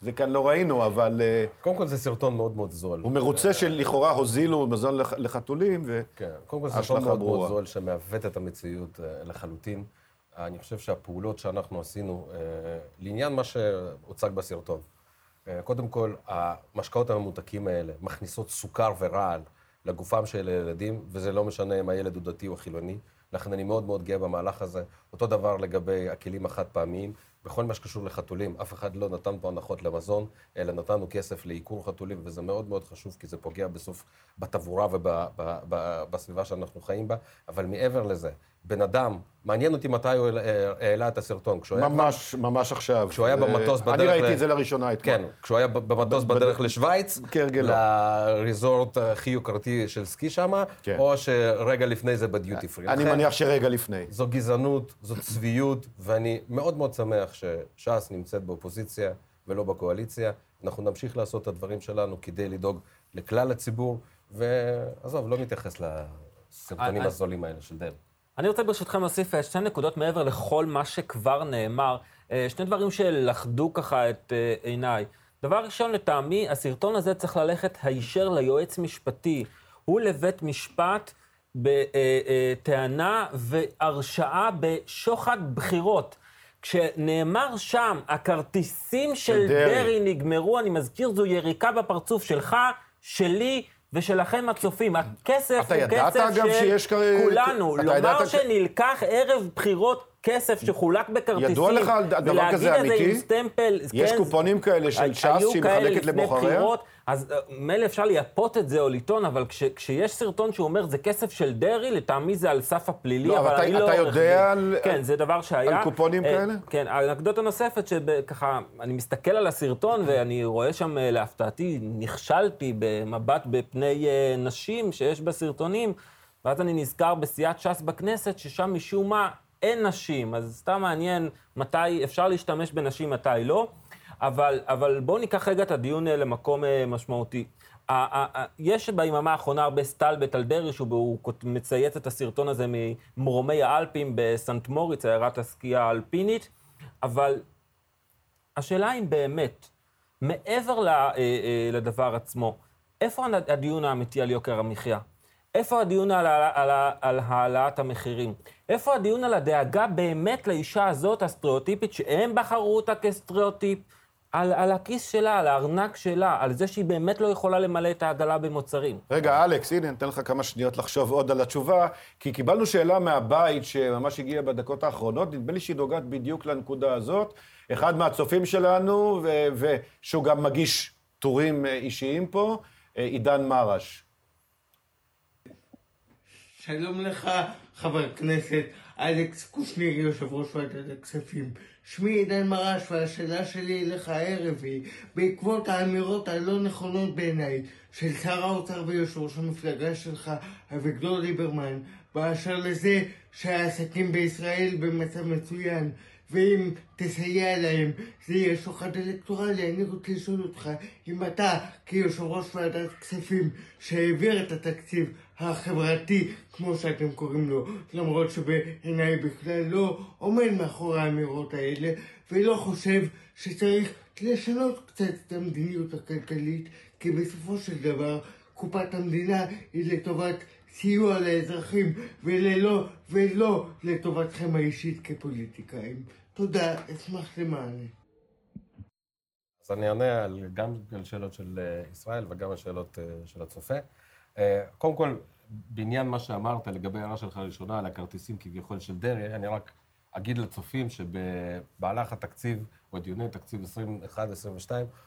זה כאן לא ראינו, אבל אה, קודם כל זה סרטון מאוד מאוד זול. הוא מרוצה שלכאורה הוזילו מזון לח- לחתולים, ו... כן, קודם כל זה סרטון מאוד מאוד ברורה. זול שמעוות את המציאות אה, לחלוטין. אני חושב שהפעולות שאנחנו עשינו, אה, לעניין מה שהוצג בסרטון, קודם כל, המשקאות הממותקים האלה מכניסות סוכר ורעל לגופם של הילדים, וזה לא משנה אם הילד הוא דתי או חילוני. לכן אני מאוד מאוד גאה במהלך הזה. אותו דבר לגבי הכלים החד-פעמיים. בכל מה שקשור לחתולים, אף אחד לא נתן פה הנחות למזון, אלא נתנו כסף לעיקור חתולים, וזה מאוד מאוד חשוב, כי זה פוגע בסוף בתבורה ובסביבה שאנחנו חיים בה. אבל מעבר לזה, בן אדם, מעניין אותי מתי הוא העלה- את הסרטון. כשהוא היה ממש, ממש עכשיו. כשהוא היה אה, במטוס בדרך אני ראיתי ל- את זה לראשונה אתמול. כן, כשהוא היה במטוס בדרך לשוויץ. לריזורט הכי יוקרתי של סקי שם, כן. או שרגע לפני זה בדיוטי פרי. אני מניח שרגע לפני. זו גזענות, זו צביעות, ואני מאוד מאוד שמח שש"ס נמצאת באופוזיציה ולא בקואליציה. אנחנו נמשיך לעשות את הדברים שלנו כדי לדאוג לכלל הציבור, ועזוב, לא מתייחס לסרטונים אני- הזולים האלה של דל. אני רוצה ברשותכם להוסיף אה, שתי נקודות מעבר לכל מה שכבר נאמר. אה, שני דברים שלכדו ככה את אה, עיניי. דבר ראשון, לטעמי, הסרטון הזה צריך ללכת הישר ליועץ משפטי. הוא לבית משפט בטענה והרשעה בשוחד בחירות. כשנאמר שם, הכרטיסים של דרעי. דרעי נגמרו, אני מזכיר, זו יריקה בפרצוף שלך, שלי ושלכם הצופים. הכסף הוא כסף של שיש כולנו. אתה לומר ידעת שנלקח ערב בחירות כסף שחולק בכרטיסים, ידוע לך על דבר כזה ולהגיד את אמיתי? זה עם סטמפל, יש כן, קופונים כאלה של ש"ס שהיא מחלקת לבוחריה? אז אה, מילא אפשר לייפות את זה או לטעון, אבל כש, כשיש סרטון שאומר זה כסף של דרעי, לטעמי זה על סף הפלילי, לא, אבל אתה- אני לא אתה יודע. על- כן, זה דבר שהיה. על קופונים אה, כאלה? כן, האנקדוטה נוספת, שככה, אני מסתכל על הסרטון ואני רואה שם, אה, להפתעתי, נכשלתי במבט בפני אה, נשים שיש בסרטונים, ואז אני נזכר בסיעת ש"ס בכנסת, ששם משום מה אין נשים, אז סתם מעניין מתי אפשר להשתמש בנשים, מתי לא. אבל, אבל בואו ניקח רגע את הדיון אה, למקום אה, משמעותי. יש ביממה האחרונה הרבה סטלבט על דרעי, שהוא מצייץ את הסרטון הזה ממרומי האלפים בסנט מוריץ, עיירת הסקי האלפינית, אבל השאלה אם באמת, מעבר אה, לדבר עצמו, איפה הדיון האמיתי על יוקר המחיה? איפה הדיון על, על, על העלאת המחירים? איפה הדיון על הדאגה באמת לאישה הזאת, הסטריאוטיפית, שהם בחרו אותה כסטריאוטיפ, על, על הכיס שלה, על הארנק שלה, על זה שהיא באמת לא יכולה למלא את העגלה במוצרים? רגע, אלכס, הנה, ניתן לך כמה שניות לחשוב עוד על התשובה, כי קיבלנו שאלה מהבית שממש הגיעה בדקות האחרונות, נדמה לי שהיא נוגעת בדיוק לנקודה הזאת. אחד מהצופים שלנו, ו- ושהוא גם מגיש טורים אה, אישיים פה, אה, עידן מרש. שלום לך, חבר הכנסת אלכס קושניר, יושב ראש ועדת הכספים. שמי עידן מרש, והשאלה שלי אליך הערב היא, בעקבות האמירות הלא נכונות בעיניי של שר האוצר ויושב ראש המפלגה שלך, אביגדור ליברמן, באשר לזה שהעסקים בישראל במצב מצוין, ואם תסייע להם זה יהיה שוחד אלקטורלי. אני רוצה לשאול אותך, אם אתה כיושב ראש ועדת כספים שהעביר את התקציב החברתי, כמו שאתם קוראים לו, למרות שבעיניי בכלל לא עומד מאחורי האמירות האלה, ולא חושב שצריך לשנות קצת את המדיניות הכלכלית, כי בסופו של דבר קופת המדינה היא לטובת סיוע לאזרחים וללא, ולא לטובתכם האישית כפוליטיקאים. תודה, אשמח למענה. אז אני אענה גם על שאלות של אה, ישראל וגם על שאלות אה, של הצופה. אה, קודם כל, בעניין מה שאמרת לגבי הערה שלך הראשונה על הכרטיסים כביכול של דרעי, אני רק אגיד לצופים שבמהלך התקציב, או דיוני תקציב 21-22,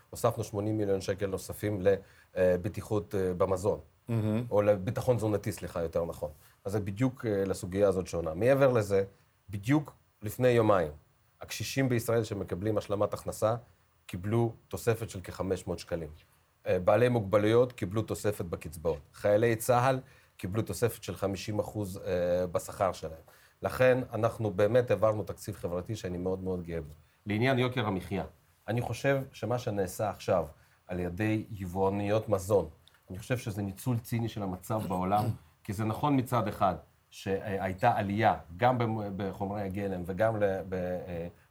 הוספנו 80 מיליון שקל נוספים לבטיחות במזון. Mm-hmm. או לביטחון תזונתי, סליחה, יותר נכון. אז זה בדיוק לסוגיה הזאת שונה. מעבר לזה, בדיוק לפני יומיים, הקשישים בישראל שמקבלים השלמת הכנסה קיבלו תוספת של כ-500 שקלים. אה, בעלי מוגבלויות קיבלו תוספת בקצבאות. חיילי צה"ל קיבלו תוספת של 50 אחוז אה, בשכר שלהם. לכן אנחנו באמת העברנו תקציב חברתי שאני מאוד מאוד גאה בו. לעניין יוקר המחיה, אני חושב שמה שנעשה עכשיו על ידי יבואניות מזון, אני חושב שזה ניצול ציני של המצב בעולם, כי זה נכון מצד אחד שהייתה עלייה גם בחומרי הגלם וגם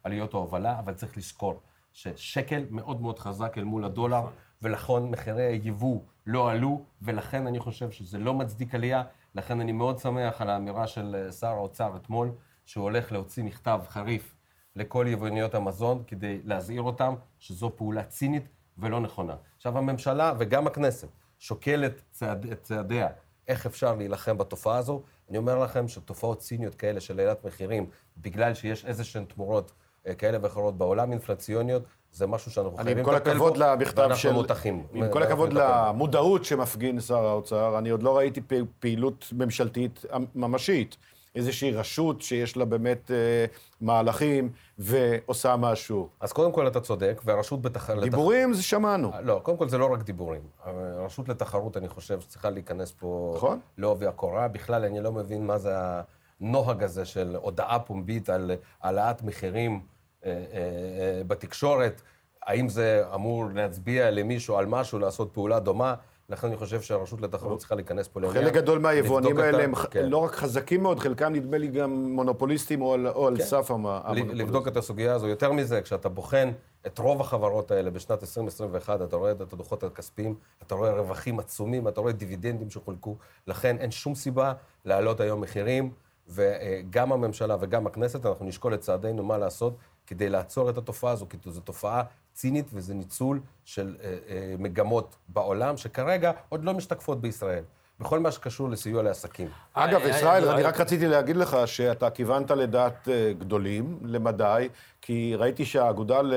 בעליות ההובלה, אבל צריך לזכור ששקל מאוד מאוד חזק אל מול הדולר, ולכן מחירי היבוא לא עלו, ולכן אני חושב שזה לא מצדיק עלייה. לכן אני מאוד שמח על האמירה של שר האוצר אתמול, שהוא הולך להוציא מכתב חריף לכל יבואניות המזון כדי להזהיר אותם שזו פעולה צינית ולא נכונה. עכשיו, הממשלה וגם הכנסת שוקלת צעד, את צעדיה איך אפשר להילחם בתופעה הזו. אני אומר לכם שתופעות ציניות כאלה של עלילת מחירים, בגלל שיש איזה שהן תמורות אה, כאלה ואחרות בעולם אינפלציוניות, זה משהו שאנחנו חייבים לטפל בו, ואנחנו עם כל הכבוד למכתב של... מותחים. עם כל הכבוד למודעות שמפגין שר האוצר, אני עוד לא ראיתי פעילות ממשלתית ממשית. איזושהי רשות שיש לה באמת אה, מהלכים ועושה משהו. אז קודם כל אתה צודק, והרשות בתחרות... דיבורים לתח... זה שמענו. לא, קודם כל זה לא רק דיבורים. הרשות לתחרות, אני חושב, שצריכה להיכנס פה... נכון. לעובי הקורה. בכלל, אני לא מבין מה זה הנוהג הזה של הודעה פומבית על העלאת מחירים אה, אה, אה, בתקשורת. האם זה אמור להצביע למישהו על משהו, לעשות פעולה דומה? לכן אני חושב שהרשות לתחרות צריכה להיכנס פה לעניין. חלק גדול מהיבואנים האלה הם כן. לא רק חזקים מאוד, חלקם נדמה לי גם מונופוליסטים או על, או על כן. סף המונופוליסטים. לבדוק את הסוגיה הזו. יותר מזה, כשאתה בוחן את רוב החברות האלה בשנת 2021, אתה רואה את הדוחות הכספיים, אתה רואה רווחים עצומים, אתה רואה דיבידנדים שחולקו, לכן אין שום סיבה להעלות היום מחירים, וגם הממשלה וגם הכנסת, אנחנו נשקול את צעדינו מה לעשות כדי לעצור את התופעה הזו, כי זו תופעה צינית וזה ניצול של אה, אה, מגמות בעולם, שכרגע עוד לא משתקפות בישראל. בכל מה שקשור לסיוע לעסקים. אגב, ישראל, אני רק רציתי להגיד לך שאתה כיוונת לדעת אה, גדולים, למדי, כי ראיתי שהאגודה ל...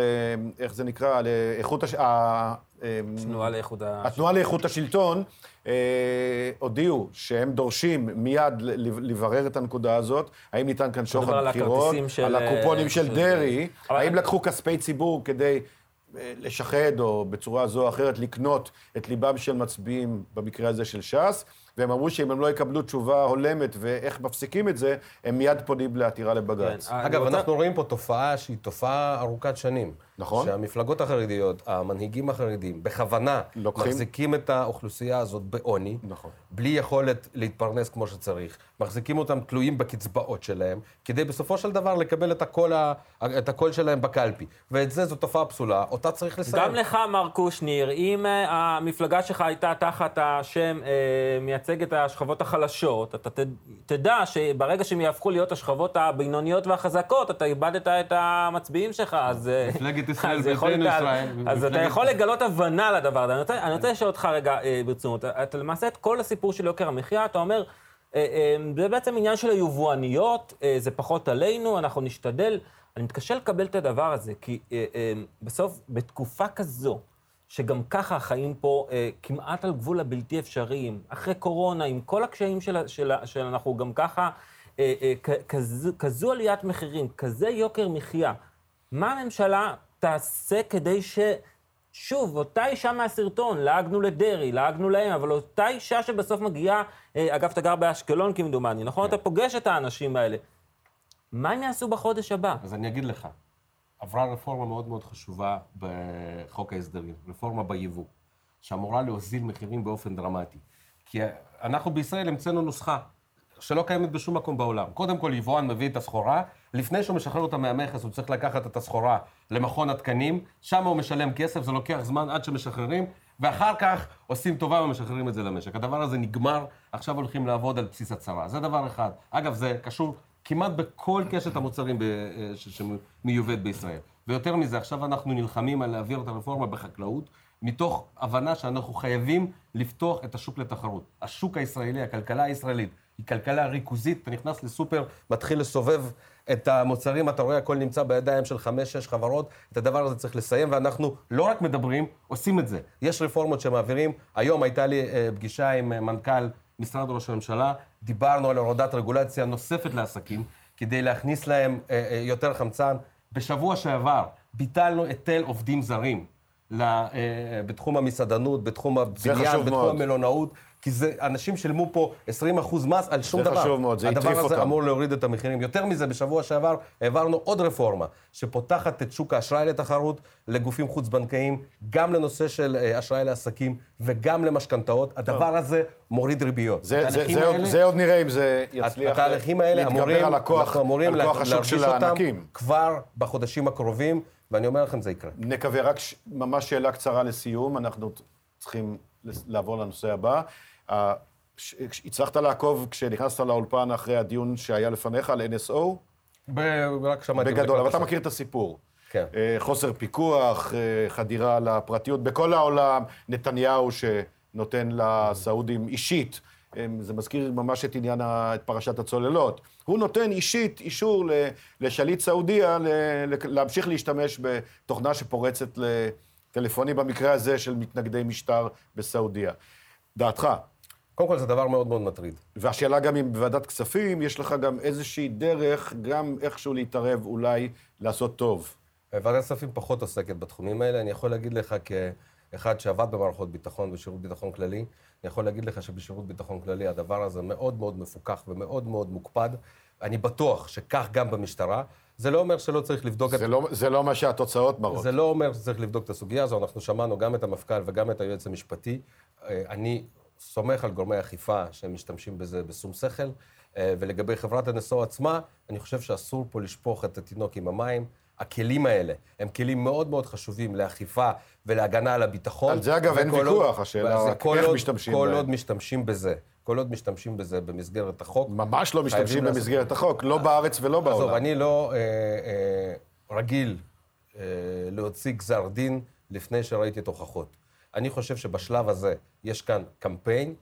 איך זה נקרא? לאיכות הש... התנועה לאיכות השלטון. התנועה לאיכות השלטון הודיעו שהם דורשים מיד לברר את הנקודה הזאת, האם ניתן כאן שוחד בחירות, על הקופונים של דרעי, האם לקחו כספי ציבור כדי לשחד, או בצורה זו או אחרת לקנות את ליבם של מצביעים, במקרה הזה של ש"ס, והם אמרו שאם הם לא יקבלו תשובה הולמת ואיך מפסיקים את זה, הם מיד פונים לעתירה לבג"ץ. כן. אגב, אנחנו. רואים פה תופעה שהיא תופעה ארוכת שנים. נכון. שהמפלגות החרדיות, המנהיגים החרדים, בכוונה לוקחים... מחזיקים את האוכלוסייה הזאת בעוני, נכון. בלי יכולת להתפרנס כמו שצריך, מחזיקים אותם תלויים בקצבאות שלהם, כדי בסופו של דבר לקבל את הקול, ה... את הקול שלהם בקלפי. ואת זה זו תופעה פסולה, אותה צריך לסיים. גם לך, מר קושניר, אם uh, המפלגה שלך הייתה תחת השם uh, מייצג את השכבות החלשות, אתה ת... תדע שברגע שהם יהפכו להיות השכבות הבינוניות והחזקות, אתה איבדת את המצביעים שלך, אז... מפלגת מפלגת ישראל ביתנו ישראל. אז אתה יכול לגלות הבנה לדבר הזה. אני רוצה לשאול אותך רגע אה, ברצינות. אתה למעשה את כל הסיפור של יוקר המחיה, אתה אומר, אה, אה, זה בעצם עניין של היבואניות, זה פחות עלינו, אנחנו נשתדל. אני מתקשה לקבל את הדבר הזה, כי בסוף, בתקופה כזו, שגם ככה החיים פה אה, כמעט על גבול הבלתי אפשריים, אחרי קורונה, עם כל הקשיים של, של, של אנחנו גם ככה, אה, אה, כזו, כזו עליית מחירים, כזה יוקר מחיה, מה הממשלה תעשה כדי ש... שוב, אותה אישה מהסרטון, לעגנו לדרעי, לעגנו להם, אבל אותה אישה שבסוף מגיעה, אה, אגב, אתה גר באשקלון כמדומני, נכון? כן. אתה פוגש את האנשים האלה. מה הם יעשו בחודש הבא? אז אני אגיד לך, עברה רפורמה מאוד מאוד חשובה בחוק ההסדרים, רפורמה ביבוא, שאמורה להוזיל מחירים באופן דרמטי. כי אנחנו בישראל המצאנו נוסחה שלא קיימת בשום מקום בעולם. קודם כל, יבואן מביא את הסחורה, לפני שהוא משחרר אותה מהמכס, הוא צריך לקחת את הסחורה למכון התקנים, שם הוא משלם כסף, זה לוקח זמן עד שמשחררים, ואחר כך עושים טובה ומשחררים את זה למשק. הדבר הזה נגמר, עכשיו הולכים לעבוד על בסיס הצהרה. זה דבר אחד. אגב, זה קשור כמעט בכל קשת המוצרים ב- ש- שמיובאת בישראל. ויותר מזה, עכשיו אנחנו נלחמים על להעביר את הרפורמה בחקלאות, מתוך הבנה שאנחנו חייבים לפתוח את השוק לתחרות. השוק הישראלי, הכלכלה הישראלית, היא כלכלה ריכוזית, אתה נכנס לסופר, מתחיל לסובב את המוצרים, אתה רואה, הכל נמצא בידיים של חמש-שש חברות, את הדבר הזה צריך לסיים, ואנחנו לא רק מדברים, עושים את זה. יש רפורמות שמעבירים. היום הייתה לי אה, פגישה עם אה, מנכ"ל משרד ראש הממשלה, דיברנו על הורדת רגולציה נוספת לעסקים, כדי להכניס להם אה, יותר חמצן. בשבוע שעבר ביטלנו היטל עובדים זרים בתחום המסעדנות, בתחום הבניין, בתחום מאוד. המלונאות, כי זה, אנשים שילמו פה 20% מס על שום זה דבר. חשוב מאוד, זה הטריף הדבר הזה אותם. אמור להוריד את המחירים. יותר מזה, בשבוע שעבר העברנו עוד רפורמה, שפותחת את שוק האשראי לתחרות לגופים חוץ-בנקאיים, גם לנושא של אה, אשראי לעסקים וגם למשכנתאות. הדבר הזה מוריד ריביות. זה, זה, זה, עוד, האלה- זה עוד נראה אם זה יצליח התהליכים האלה אמורים, על הכוח, אנחנו אמורים על כוח השוק של אותם הענקים. כבר בחודשים הקרובים, ואני אומר לכם, זה יקרה. נקווה, רק ש... ממש שאלה קצרה לסיום, אנחנו צריכים לעבור לנושא הבא. הצלחת לעקוב כשנכנסת לאולפן אחרי הדיון שהיה לפניך על NSO? ב- רק שמעתי... בגדול, אבל אתה. מכיר את הסיפור. כן. אה, חוסר פיקוח, אה, חדירה לפרטיות. בכל העולם, נתניהו שנותן לסעודים אישית, זה מזכיר ממש את עניין, את פרשת הצוללות. הוא נותן אישית אישור לשליט סעודיה להמשיך להשתמש בתוכנה שפורצת לטלפונים, במקרה הזה של מתנגדי משטר בסעודיה. דעתך. קודם כל, זה דבר מאוד מאוד מטריד. והשאלה גם אם בוועדת כספים, יש לך גם איזושהי דרך, גם איכשהו להתערב, אולי לעשות טוב. ועדת הכספים פחות עוסקת בתחומים האלה. אני יכול להגיד לך כאחד שעבד במערכות ביטחון ושירות ביטחון כללי, אני יכול להגיד לך שבשירות ביטחון כללי הדבר הזה מאוד מאוד מפוקח ומאוד מאוד מוקפד. אני בטוח שכך גם במשטרה. זה לא אומר שלא צריך לבדוק את... זה לא, זה לא מה שהתוצאות מראות. זה לא אומר שצריך לבדוק את הסוגיה הזו, אנחנו שמענו גם את המפכ"ל וגם את היועץ המשפטי. אה, אני סומך על גורמי אכיפה שהם משתמשים בזה בשום שכל, אה, ולגבי חברת NSO עצמה, אני חושב שאסור פה לשפוך את התינוק עם המים. הכלים האלה הם כלים מאוד מאוד חשובים לאכיפה ולהגנה על הביטחון. על זה, אגב, אין ויכוח, השאלה רק כל איך עוד- משתמשים כל בהם. עוד משתמשים בזה, כל עוד משתמשים בזה במסגרת החוק. ממש לא משתמשים חייבים לעשות- במסגרת החוק, לא בארץ ולא בעולם. עזוב, אני לא אה, אה, רגיל אה, להוציא גזר דין לפני שראיתי את הוכחות. אני חושב שבשלב הזה יש כאן קמפיין,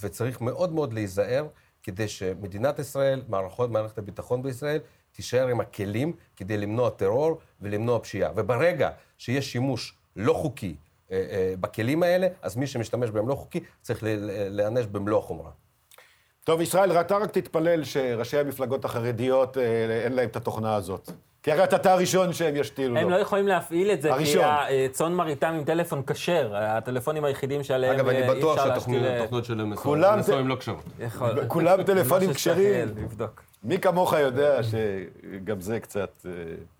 וצריך מאוד מאוד להיזהר כדי שמדינת ישראל, מערכות, מערכת הביטחון בישראל, תישאר עם הכלים כדי למנוע טרור ולמנוע פשיעה. וברגע שיש שימוש לא חוקי אה, אה, בכלים האלה, אז מי שמשתמש בהם לא חוקי צריך להיענש במלוא החומרה. טוב, ישראל, אתה רק תתפלל שראשי המפלגות החרדיות, אה, אין להם את התוכנה הזאת. כי הרי אתה הראשון שהם ישתילו הם לו. לא יכולים להפעיל את זה, כי הראשון. הצאן מרעיתם עם טלפון כשר, הטלפונים היחידים שעליהם אגב, אה, אני אי בטוח אפשר להשתיל... אה, שהתוכניות שלהם כולם נשוא ת- הם לא כשרות. יכול- כולם טלפונים כשרים. מי כמוך יודע שגם זה קצת אה,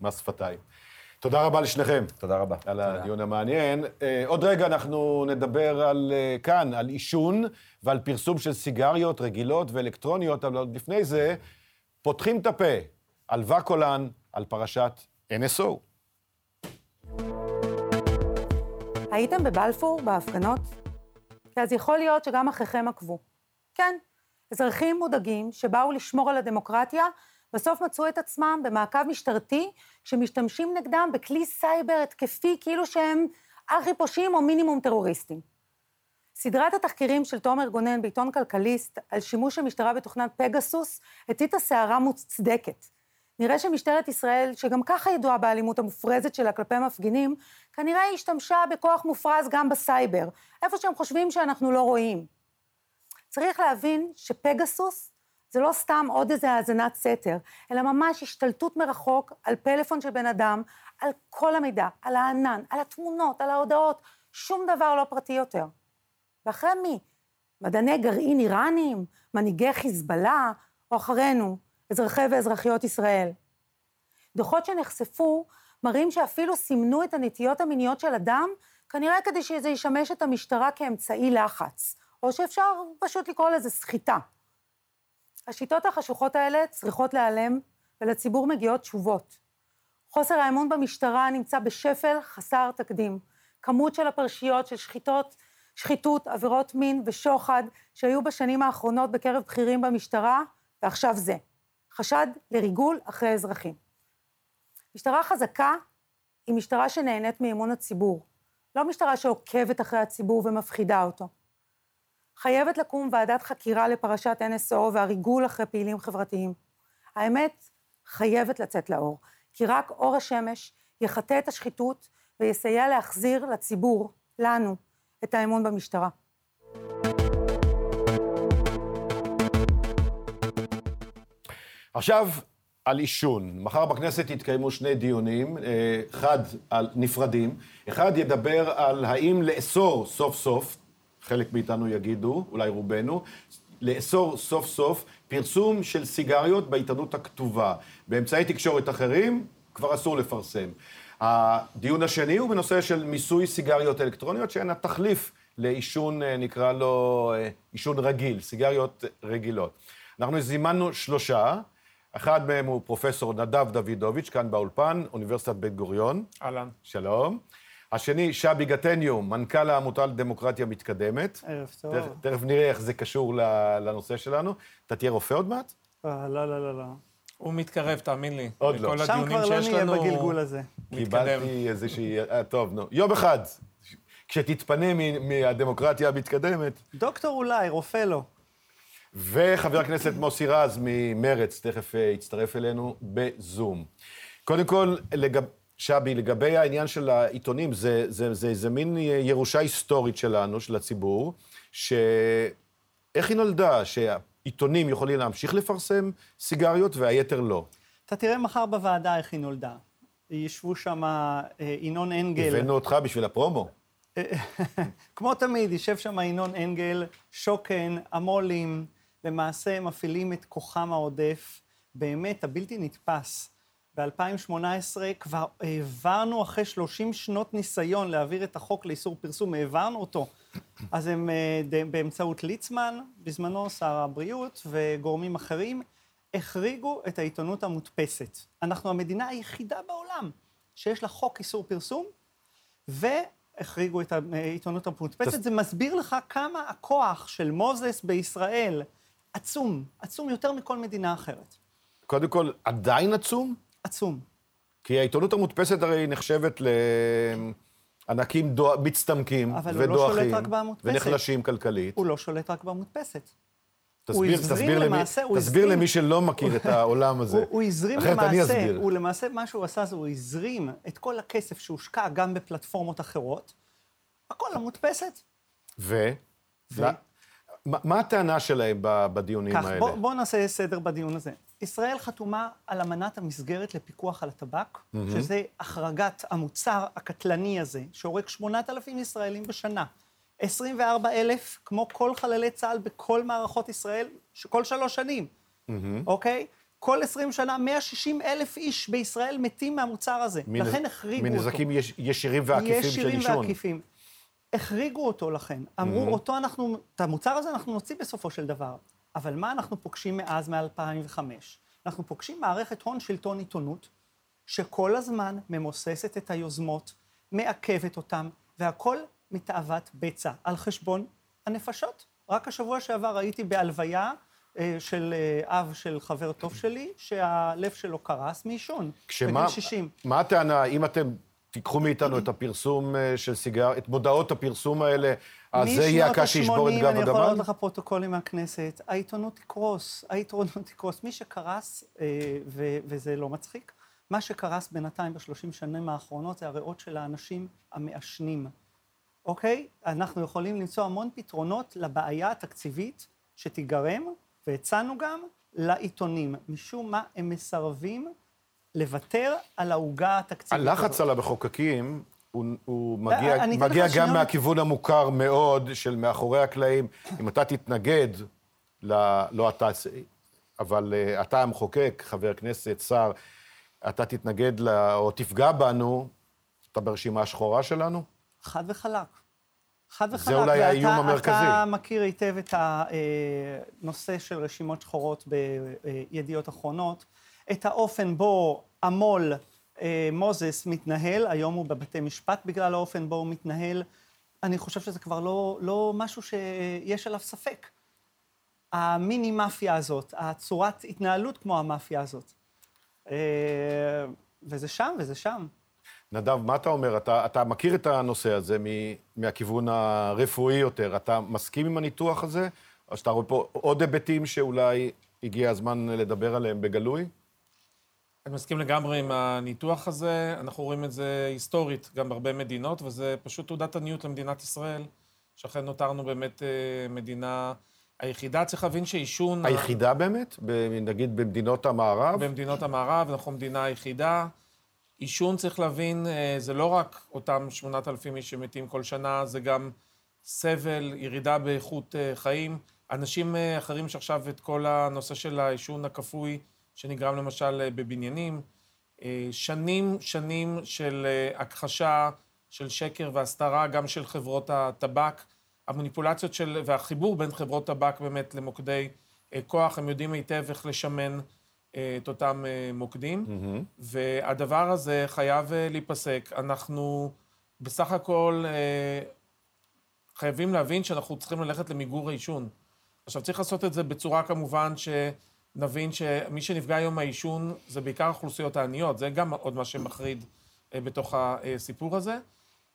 מס שפתיים. תודה רבה לשניכם. תודה רבה. על הדיון המעניין. אה, עוד רגע אנחנו נדבר על, אה, כאן, על עישון ועל פרסום של סיגריות רגילות ואלקטרוניות, אבל עוד לפני זה, פותחים את הפה על וקולן, על פרשת NSO. הייתם בבלפור, בהפגנות? כי אז יכול להיות שגם אחיכם עקבו. כן, אזרחים מודאגים שבאו לשמור על הדמוקרטיה, בסוף מצאו את עצמם במעקב משטרתי, שמשתמשים נגדם בכלי סייבר התקפי, כאילו שהם ארכי פושעים או מינימום טרוריסטים. סדרת התחקירים של תומר גונן בעיתון כלכליסט על שימוש המשטרה בתוכנת פגסוס הציתה סערה מוצדקת. נראה שמשטרת ישראל, שגם ככה ידועה באלימות המופרזת שלה כלפי מפגינים, כנראה היא השתמשה בכוח מופרז גם בסייבר, איפה שהם חושבים שאנחנו לא רואים. צריך להבין שפגסוס זה לא סתם עוד איזה האזנת סתר, אלא ממש השתלטות מרחוק על פלאפון של בן אדם, על כל המידע, על הענן, על התמונות, על ההודעות, שום דבר לא פרטי יותר. ואחרי מי? מדעני גרעין איראנים? מנהיגי חיזבאללה? או אחרינו? אזרחי ואזרחיות ישראל. דוחות שנחשפו מראים שאפילו סימנו את הנטיות המיניות של אדם, כנראה כדי שזה ישמש את המשטרה כאמצעי לחץ, או שאפשר פשוט לקרוא לזה סחיטה. השיטות החשוכות האלה צריכות להיעלם, ולציבור מגיעות תשובות. חוסר האמון במשטרה נמצא בשפל חסר תקדים. כמות של הפרשיות של שחיתות, שחיתות, עבירות מין ושוחד שהיו בשנים האחרונות בקרב בכירים במשטרה, ועכשיו זה. חשד לריגול אחרי אזרחים. משטרה חזקה היא משטרה שנהנית מאמון הציבור, לא משטרה שעוקבת אחרי הציבור ומפחידה אותו. חייבת לקום ועדת חקירה לפרשת NSO והריגול אחרי פעילים חברתיים. האמת חייבת לצאת לאור, כי רק אור השמש יחטא את השחיתות ויסייע להחזיר לציבור, לנו, את האמון במשטרה. עכשיו, על עישון. מחר בכנסת יתקיימו שני דיונים, אה, אחד על נפרדים. אחד ידבר על האם לאסור סוף סוף, חלק מאיתנו יגידו, אולי רובנו, לאסור סוף סוף פרסום של סיגריות בעיתונות הכתובה. באמצעי תקשורת אחרים כבר אסור לפרסם. הדיון השני הוא בנושא של מיסוי סיגריות אלקטרוניות, שהן התחליף לעישון, אה, נקרא לו אה, עישון רגיל, סיגריות רגילות. אנחנו זימנו שלושה. אחד מהם הוא פרופסור נדב דוידוביץ', כאן באולפן, אוניברסיטת בן גוריון. אהלן. שלום. השני, שבי גטניו, מנכ"ל העמותה לדמוקרטיה מתקדמת. ערב טוב. תכף, תכף נראה איך זה קשור לנושא שלנו. אתה תהיה רופא עוד מעט? אה, לא, לא, לא, לא. הוא מתקרב, תאמין לי. עוד לא. שם כבר לא נהיה בגלגול הזה. קיבלתי איזושהי... אה, טוב, נו. יום אחד, כשתתפנה מהדמוקרטיה המתקדמת. דוקטור אולי, רופא לא. וחבר הכנסת מוסי רז ממרץ, תכף אה, יצטרף אלינו בזום. קודם כל, לגב... שבי, לגבי העניין של העיתונים, זה, זה, זה, זה מין ירושה היסטורית שלנו, של הציבור, שאיך היא נולדה? שהעיתונים יכולים להמשיך לפרסם סיגריות והיתר לא. אתה תראה מחר בוועדה איך היא נולדה. ישבו שם אה, ינון אנגל. הבאנו אותך בשביל הפרומו. כמו תמיד, יישב שם ינון אנגל, שוקן, המו"לים, למעשה מפעילים את כוחם העודף, באמת הבלתי נתפס. ב-2018 כבר העברנו, אחרי 30 שנות ניסיון להעביר את החוק לאיסור פרסום, העברנו אותו. אז הם אה, באמצעות ליצמן, בזמנו שר הבריאות, וגורמים אחרים, החריגו את העיתונות המודפסת. אנחנו המדינה היחידה בעולם שיש לה חוק איסור פרסום, והחריגו את העיתונות המודפסת. זה מסביר לך כמה הכוח של מוזס בישראל עצום, עצום יותר מכל מדינה אחרת. קודם כל, עדיין עצום? עצום. כי העיתונות המודפסת הרי נחשבת לענקים דו... מצטמקים ודועכים. אבל הוא לא שולט רק במודפסת. ונחלשים כלכלית. הוא לא שולט רק במודפסת. תסביר, תסביר, למעשה, למי, תסביר הזרים, למי שלא מכיר את העולם הזה. הוא, הוא הזרים למעשה, הוא למעשה, מה שהוא עשה זה הוא הזרים את כל הכסף שהושקע גם בפלטפורמות אחרות, הכל למודפסת. ו? ו? מה, הטענה שלהם בדיונים כך, האלה? בואו בוא נעשה סדר בדיון הזה. ישראל חתומה על אמנת המסגרת לפיקוח על הטבק, mm-hmm. שזה החרגת המוצר הקטלני הזה, שהורג 8,000 ישראלים בשנה. 24 אלף, כמו כל חללי צה"ל בכל מערכות ישראל, כל שלוש שנים, mm-hmm. אוקיי? כל 20 שנה 160 אלף איש בישראל מתים מהמוצר הזה. מנ... לכן החריגו אותו. מנזקים יש, ישירים ועקיפים של עישון. ישירים ועקיפים. החריגו אותו לכן. אמרו, mm-hmm. אותו אנחנו, את המוצר הזה אנחנו נוציא בסופו של דבר. אבל מה אנחנו פוגשים מאז, מ-2005? אנחנו פוגשים מערכת הון שלטון עיתונות, שכל הזמן ממוססת את היוזמות, מעכבת אותן, והכל מתאוות בצע, על חשבון הנפשות. רק השבוע שעבר הייתי בהלוויה אה, של אה, אב של חבר טוב שלי, שהלב שלו קרס מעישון, בגיל 60. מה הטענה, אם אתם תיקחו מאיתנו את הפרסום אה, של סיגר, את מודעות הפרסום האלה, אז זה יהיה הקש שישבור את גב הגמל? אני יכול להראות לך פרוטוקולים מהכנסת, העיתונות תקרוס, העיתונות תקרוס. מי שקרס, אה, ו- וזה לא מצחיק, מה שקרס בינתיים בשלושים שנים האחרונות זה הריאות של האנשים המעשנים, אוקיי? אנחנו יכולים למצוא המון פתרונות לבעיה התקציבית שתיגרם, והצענו גם לעיתונים. משום מה הם מסרבים לוותר על העוגה התקציבית הזאת. הלחץ על המחוקקים הוא, הוא מגיע, מגיע גם מהכיוון המוכר מאוד של מאחורי הקלעים. אם אתה תתנגד, ל, לא אתה, אבל uh, אתה המחוקק, חבר כנסת, שר, אתה תתנגד לה, או תפגע בנו, אתה ברשימה השחורה שלנו? חד וחלק. חד וחלק. זה אולי האיום המרכזי. אתה מכיר היטב את הנושא של רשימות שחורות בידיעות אחרונות, את האופן בו המו"ל אה, מוזס מתנהל, היום הוא בבתי משפט בגלל האופן בו הוא מתנהל. אני חושב שזה כבר לא, לא משהו שיש עליו ספק. המיני-מאפיה הזאת, הצורת התנהלות כמו המאפיה הזאת. אה, וזה שם, וזה שם. נדב, מה אתה אומר? אתה, אתה מכיר את הנושא הזה מהכיוון הרפואי יותר. אתה מסכים עם הניתוח הזה? או שאתה רואה פה עוד היבטים שאולי הגיע הזמן לדבר עליהם בגלוי? אני מסכים לגמרי עם הניתוח הזה. אנחנו רואים את זה היסטורית גם בהרבה מדינות, וזה פשוט תעודת עניות למדינת ישראל, שאכן נותרנו באמת אה, מדינה היחידה. צריך להבין שעישון... היחידה באמת? נגיד במדינות המערב? במדינות המערב, אנחנו המדינה היחידה. עישון, צריך להבין, אה, זה לא רק אותם 8,000 איש שמתים כל שנה, זה גם סבל, ירידה באיכות אה, חיים. אנשים אחרים שעכשיו את כל הנושא של העישון הכפוי, שנגרם למשל אה, בבניינים. אה, שנים, שנים של אה, הכחשה, של שקר והסתרה, גם של חברות הטבק. המניפולציות של, והחיבור בין חברות טבק באמת למוקדי כוח, הם יודעים היטב איך לשמן את אותם מוקדים. Mm-hmm. והדבר הזה חייב להיפסק. אנחנו בסך הכל חייבים להבין שאנחנו צריכים ללכת למיגור העישון. עכשיו, צריך לעשות את זה בצורה כמובן ש... נבין שמי שנפגע היום מהעישון זה בעיקר האוכלוסיות העניות, זה גם עוד מה שמחריד אה, בתוך הסיפור הזה.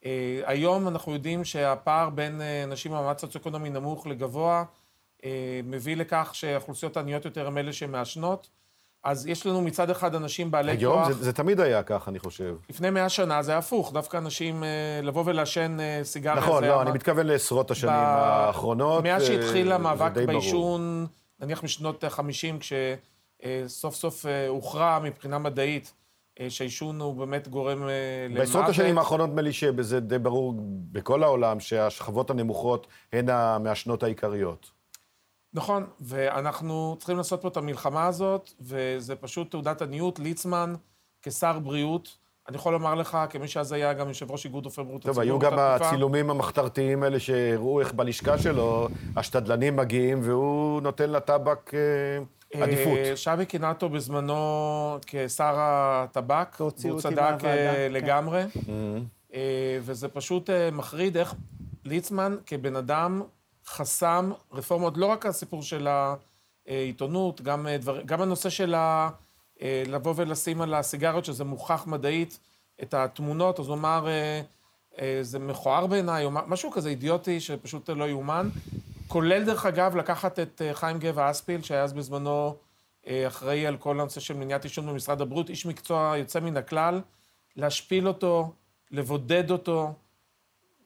אה, היום אנחנו יודעים שהפער בין אה, נשים במעמד סוציו-אקונומי נמוך לגבוה מביא לכך שהאוכלוסיות העניות יותר הן אלה שמעשנות. אז יש לנו מצד אחד אנשים בעלי היום כוח... היום זה, זה תמיד היה כך, אני חושב. לפני מאה שנה זה היה הפוך, דווקא אנשים לבוא ולעשן סיגריה... נכון, לא, אני מתכוון לעשרות השנים ב... האחרונות. מאז שהתחיל המאבק בעישון... נניח משנות ה-50, כשסוף סוף אה, הוכרע מבחינה מדעית אה, שהעישון הוא באמת גורם אה, למוות. בעשרות השנים האחרונות נדמה לי שבזה די ברור בכל העולם שהשכבות הנמוכות הן המעשנות העיקריות. נכון, ואנחנו צריכים לעשות פה את המלחמה הזאת, וזה פשוט תעודת עניות. ליצמן, כשר בריאות, אני יכול לומר לך, כמי שאז היה גם יושב ראש איגוד רופאי בריאות הציבור. טוב, היו גם הצילומים המחתרתיים האלה שהראו איך בלשכה שלו השתדלנים מגיעים, והוא נותן לטבק אה, עדיפות. שבי קינטו בזמנו כשר הטבק, והוא צדק אה, כן. לגמרי. אה, וזה פשוט מחריד איך ליצמן כבן אדם חסם רפורמות, לא רק הסיפור של העיתונות, גם, דבר, גם הנושא של ה... אה, לבוא ולשים על הסיגריות, שזה מוכח מדעית, את התמונות, אז הוא אמר, אה, אה, זה מכוער בעיניי, או משהו כזה אידיוטי שפשוט לא יאומן. כולל, דרך אגב, לקחת את חיים גבע אספיל, שהיה אז בזמנו אחראי על כל הנושא של מניעת עישון במשרד הבריאות, איש מקצוע יוצא מן הכלל, להשפיל אותו, לבודד אותו.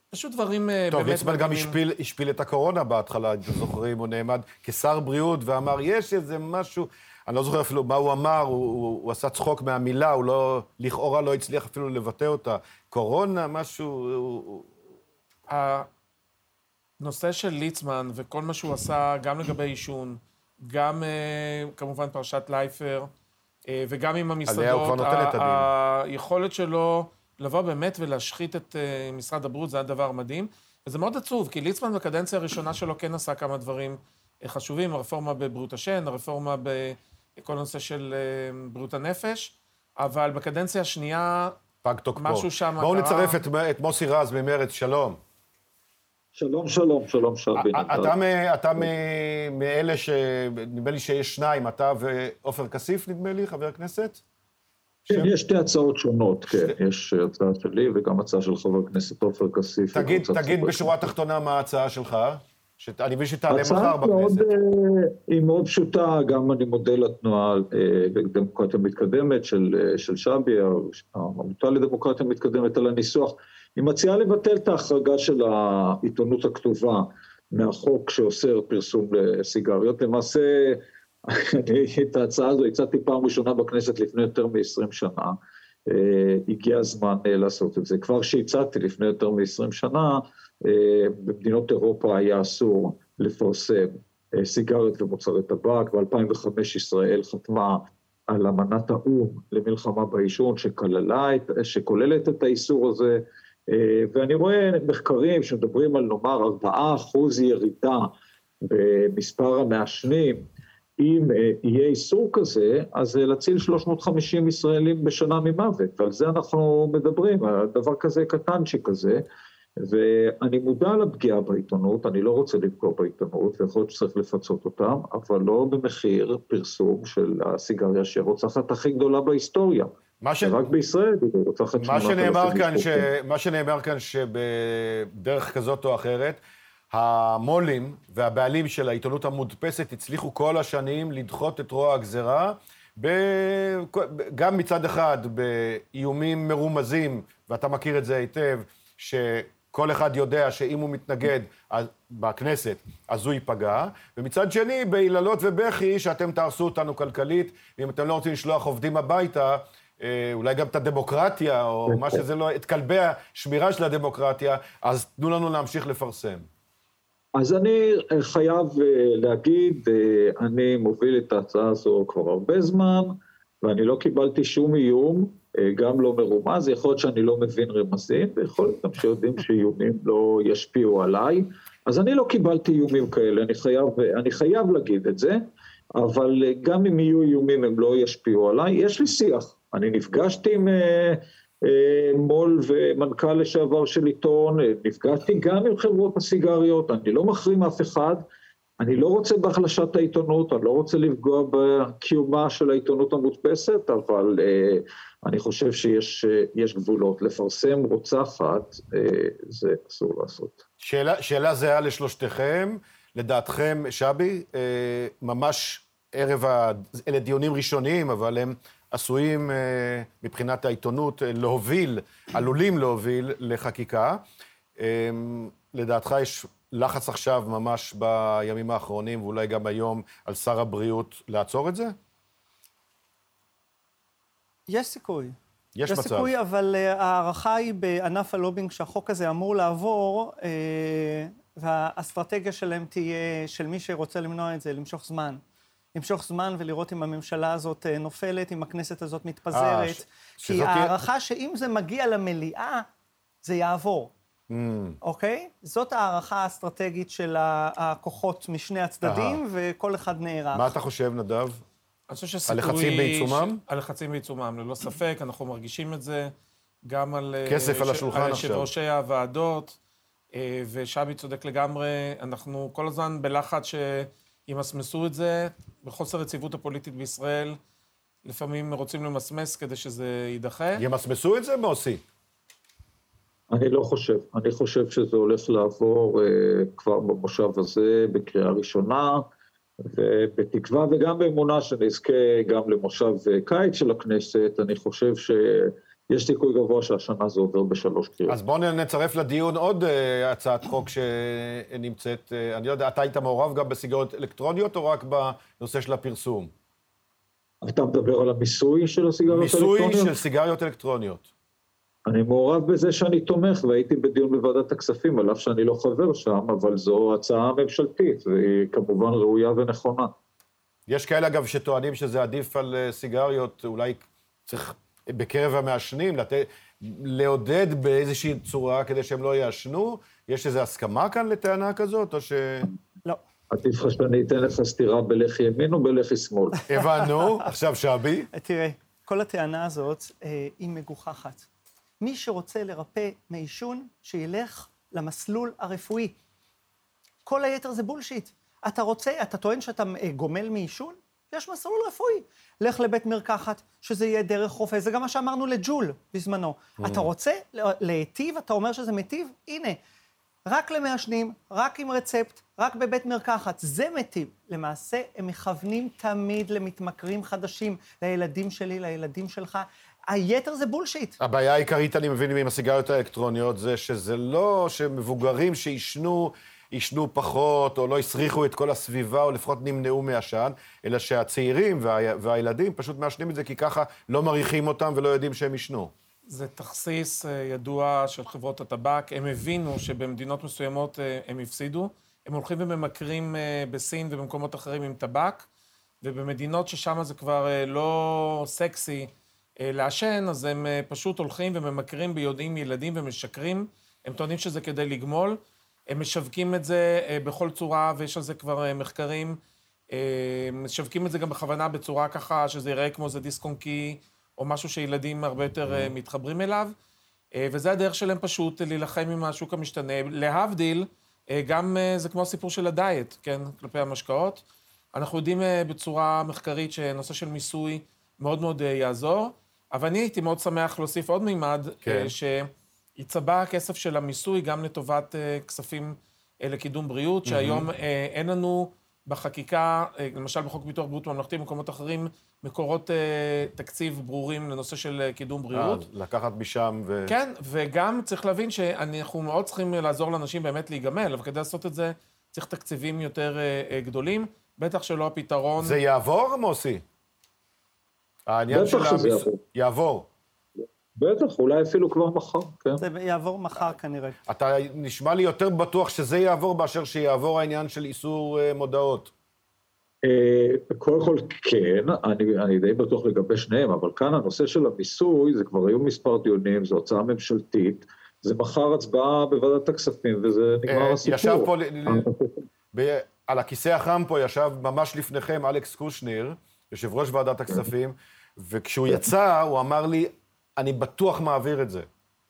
פשוט דברים טוב, באמת... טוב, ליצמן גם השפיל, השפיל את הקורונה בהתחלה, אם אתם זוכרים, הוא נעמד כשר בריאות ואמר, יש איזה משהו... אני לא זוכר אפילו מה הוא אמר, הוא, הוא, הוא עשה צחוק מהמילה, הוא לא, לכאורה לא הצליח אפילו לבטא אותה. קורונה, משהו... הוא... הנושא של ליצמן וכל מה שהוא עשה, גם לגבי עישון, גם אה, כמובן פרשת לייפר, אה, וגם עם המסעדות, עליה הוא כבר נותן את הדין. היכולת שלו לבוא באמת ולהשחית את אה, משרד הבריאות, זה היה דבר מדהים. וזה מאוד עצוב, כי ליצמן בקדנציה הראשונה שלו כן עשה כמה דברים חשובים, הרפורמה בבריאות השן, הרפורמה ב... כל הנושא של אה, בריאות הנפש, אבל בקדנציה השנייה, פג תוקפו. משהו שם קרה... בואו נצרף את, את מוסי רז ממרצ, שלום. שלום, שלום, שלום, שלום. אתה, אתה מאלה ש... נדמה לי שיש שניים, אתה ועופר כסיף, נדמה לי, חבר הכנסת? כן, יש שתי הצעות שונות, כן. יש הצעה שלי וגם הצעה של חבר הכנסת עופר כסיף. תגיד, תגיד בשורה התחתונה מה ההצעה שלך. שאני מבין שתעלה מחר בכנסת. מאוד, אה, היא מאוד פשוטה, גם אני מודה לתנועה לדמוקרטיה אה, מתקדמת של, אה, של שבי, העמותה לדמוקרטיה מתקדמת על הניסוח. היא מציעה לבטל את ההחרגה של העיתונות הכתובה מהחוק שאוסר פרסום לסיגריות. למעשה, את ההצעה הזו הצעתי פעם ראשונה בכנסת לפני יותר מ-20 שנה. הגיע הזמן לעשות את זה. כבר שהצעתי לפני יותר מ-20 שנה, במדינות אירופה היה אסור לפרסם אה, סיגריות ומוצרי טבק. ב-2005 ישראל חתמה על אמנת האו"ם למלחמה בעישון, שכוללת את האיסור הזה, אה, ואני רואה מחקרים שמדברים על נאמר 4% ירידה במספר המעשנים, אם אה, יהיה איסור כזה, אז להציל 350 ישראלים בשנה ממוות, ועל זה אנחנו מדברים, על דבר כזה קטנצ'יק כזה, ואני מודע לפגיעה בעיתונות, אני לא רוצה לפגוע בעיתונות, ויכול להיות שצריך לפצות אותם, אבל לא במחיר פרסום של הסיגריה שרוצחת הכי גדולה בהיסטוריה. מה ש... רק בישראל היא רוצחת מה שנאמר כאן, ש... מה שנאמר כאן שבדרך כזאת או אחרת, המו"לים והבעלים של העיתונות המודפסת הצליחו כל השנים לדחות את רוע הגזרה, ב... גם מצד אחד באיומים מרומזים, ואתה מכיר את זה היטב, שכל אחד יודע שאם הוא מתנגד בכנסת, אז הוא ייפגע, ומצד שני, ביללות ובכי, שאתם תהרסו אותנו כלכלית, ואם אתם לא רוצים לשלוח עובדים הביתה, אה, אולי גם את הדמוקרטיה, או מה שזה לא, את כלבי השמירה של הדמוקרטיה, אז תנו לנו להמשיך לפרסם. אז אני חייב אה, להגיד, אה, אני מוביל את ההצעה הזו כבר הרבה זמן, ואני לא קיבלתי שום איום, גם לא מרומז, יכול להיות שאני לא מבין רמזים, ויכול להיות גם שיודעים שאיומים לא ישפיעו עליי, אז אני לא קיבלתי איומים כאלה, אני חייב, אני חייב להגיד את זה, אבל גם אם יהיו איומים הם לא ישפיעו עליי, יש לי שיח. אני נפגשתי עם אה, אה, מו"ל ומנכ"ל לשעבר של עיתון, אה, נפגשתי גם עם חברות הסיגריות, אני לא מחרים אף אחד, אני לא רוצה בהחלשת העיתונות, אני לא רוצה לפגוע בקיומה של העיתונות המודפסת, אבל אה, אני חושב שיש אה, גבולות. לפרסם רוצחת, אה, זה אסור לעשות. שאלה, שאלה זהה לשלושתכם. לדעתכם, שבי, אה, ממש ערב ה... אלה דיונים ראשוניים, אבל הם עשויים אה, מבחינת העיתונות אה, להוביל, עלולים להוביל לחקיקה. אה, לדעתך יש לחץ עכשיו, ממש בימים האחרונים, ואולי גם היום, על שר הבריאות לעצור את זה? יש סיכוי. יש, יש מצב. יש סיכוי, אבל ההערכה היא בענף הלובינג שהחוק הזה אמור לעבור, והאסטרטגיה שלהם תהיה, של מי שרוצה למנוע את זה, למשוך זמן. למשוך זמן ולראות אם הממשלה הזאת אה, נופלת, אם הכנסת הזאת מתפזרת. 아, ש... כי ההערכה שאם זה מגיע למליאה, זה יעבור. Mm. אוקיי? זאת ההערכה האסטרטגית של הכוחות משני הצדדים, Aha. וכל אחד נערך. מה אתה חושב, נדב? אני חושב שסיכוי... הלחצים בעיצומם? ש... הלחצים בעיצומם, ללא ספק, אנחנו מרגישים את זה גם על... אה, כסף ש... על השולחן על עכשיו. על יושב ראשי הוועדות, אה, ושבי צודק לגמרי, אנחנו כל הזמן בלחץ ש... ימסמסו את זה בחוסר רציבות הפוליטית בישראל. לפעמים רוצים למסמס כדי שזה יידחה. ימסמסו את זה, מוסי? אני לא חושב. אני חושב שזה הולך לעבור uh, כבר במושב הזה בקריאה ראשונה, ובתקווה וגם באמונה שנזכה גם למושב אה, קיץ של הכנסת, אני חושב ש... יש סיכוי גבוה שהשנה זה עובר בשלוש קריאות. אז בואו נצרף לדיון עוד uh, הצעת חוק שנמצאת, uh, אני לא יודע, אתה היית מעורב גם בסיגריות אלקטרוניות או רק בנושא של הפרסום? אתה מדבר על המיסוי של הסיגריות האלקטרוניות? מיסוי של סיגריות אלקטרוניות. אני מעורב בזה שאני תומך, והייתי בדיון בוועדת הכספים, על אף שאני לא חבר שם, אבל זו הצעה ממשלתית, והיא כמובן ראויה ונכונה. יש כאלה, אגב, שטוענים שזה עדיף על אה, סיגריות, אולי צריך בקרב המעשנים, לת... לעודד באיזושהי צורה כדי שהם לא יעשנו? יש איזו הסכמה כאן לטענה כזאת, או ש... לא. עדיף לך שאני אתן לך סטירה בלחי ימין או בלחי שמאל? הבנו, עכשיו שבי. תראה, כל הטענה הזאת אה, היא מגוחכת. מי שרוצה לרפא מעישון, שילך למסלול הרפואי. כל היתר זה בולשיט. אתה רוצה, אתה טוען שאתה אה, גומל מעישון? יש מסלול רפואי. לך לבית מרקחת, שזה יהיה דרך רופא, זה גם מה שאמרנו לג'ול בזמנו. Mm. אתה רוצה להיטיב, אתה אומר שזה מיטיב? הנה, רק למעשנים, רק עם רצפט, רק בבית מרקחת, זה מיטיב. למעשה, הם מכוונים תמיד למתמכרים חדשים, לילדים שלי, לילדים שלך. היתר זה בולשיט. הבעיה העיקרית, אני מבין, עם הסיגריות האלקטרוניות, זה שזה לא שמבוגרים שעישנו... עישנו פחות, או לא הסריחו את כל הסביבה, או לפחות נמנעו מעשן, אלא שהצעירים וה, והילדים פשוט מעשנים את זה, כי ככה לא מריחים אותם ולא יודעים שהם עישנו. זה תכסיס אה, ידוע של חברות הטבק. הם הבינו שבמדינות מסוימות אה, הם הפסידו. הם הולכים וממכרים אה, בסין ובמקומות אחרים עם טבק, ובמדינות ששם זה כבר לא סקסי לעשן, אז הם אה, פשוט הולכים וממכרים ביודעין ילדים ומשקרים. הם טוענים שזה כדי לגמול. הם משווקים את זה אה, בכל צורה, ויש על זה כבר אה, מחקרים. אה, משווקים את זה גם בכוונה בצורה ככה שזה ייראה כמו זה דיסק און קי, או משהו שילדים הרבה יותר אה, מתחברים אליו. אה, וזה הדרך שלהם פשוט להילחם עם השוק המשתנה. להבדיל, אה, גם אה, זה כמו הסיפור של הדיאט, כן, כלפי המשקאות. אנחנו יודעים אה, בצורה מחקרית שנושא של מיסוי מאוד מאוד אה, יעזור, אבל אני הייתי מאוד שמח להוסיף עוד מימד, כן. כן. שיצבע הכסף של המיסוי גם לטובת אה, כספים אה, לקידום בריאות, שהיום אה, אין לנו בחקיקה, אה, למשל בחוק ביטוח בריאות ממלכתי במקומות אחרים, מקורות אה, תקציב ברורים לנושא של אה, קידום בריאות. לקחת משם ו... כן, וגם צריך להבין שאנחנו מאוד צריכים לעזור לאנשים באמת להיגמל, אבל כדי לעשות את זה צריך תקציבים יותר אה, אה, גדולים, בטח שלא הפתרון... זה יעבור, מוסי? העניין של שזה המיס- יעבור. בטח, אולי אפילו כבר מחר, כן. זה יעבור מחר כנראה. אתה נשמע לי יותר בטוח שזה יעבור מאשר שיעבור העניין של איסור אה, מודעות. אה, קודם כל כן, אני, אני די בטוח לגבי שניהם, אבל כאן הנושא של המיסוי, זה כבר היו מספר דיונים, זו הצעה ממשלתית, זה מחר הצבעה בוועדת הכספים וזה נגמר אה, הסיפור. ישב פה, ל- ב- על הכיסא החם פה ישב ממש לפניכם אלכס קושניר, יושב ראש ועדת הכספים, וכשהוא יצא, הוא אמר לי, אני בטוח מעביר את זה.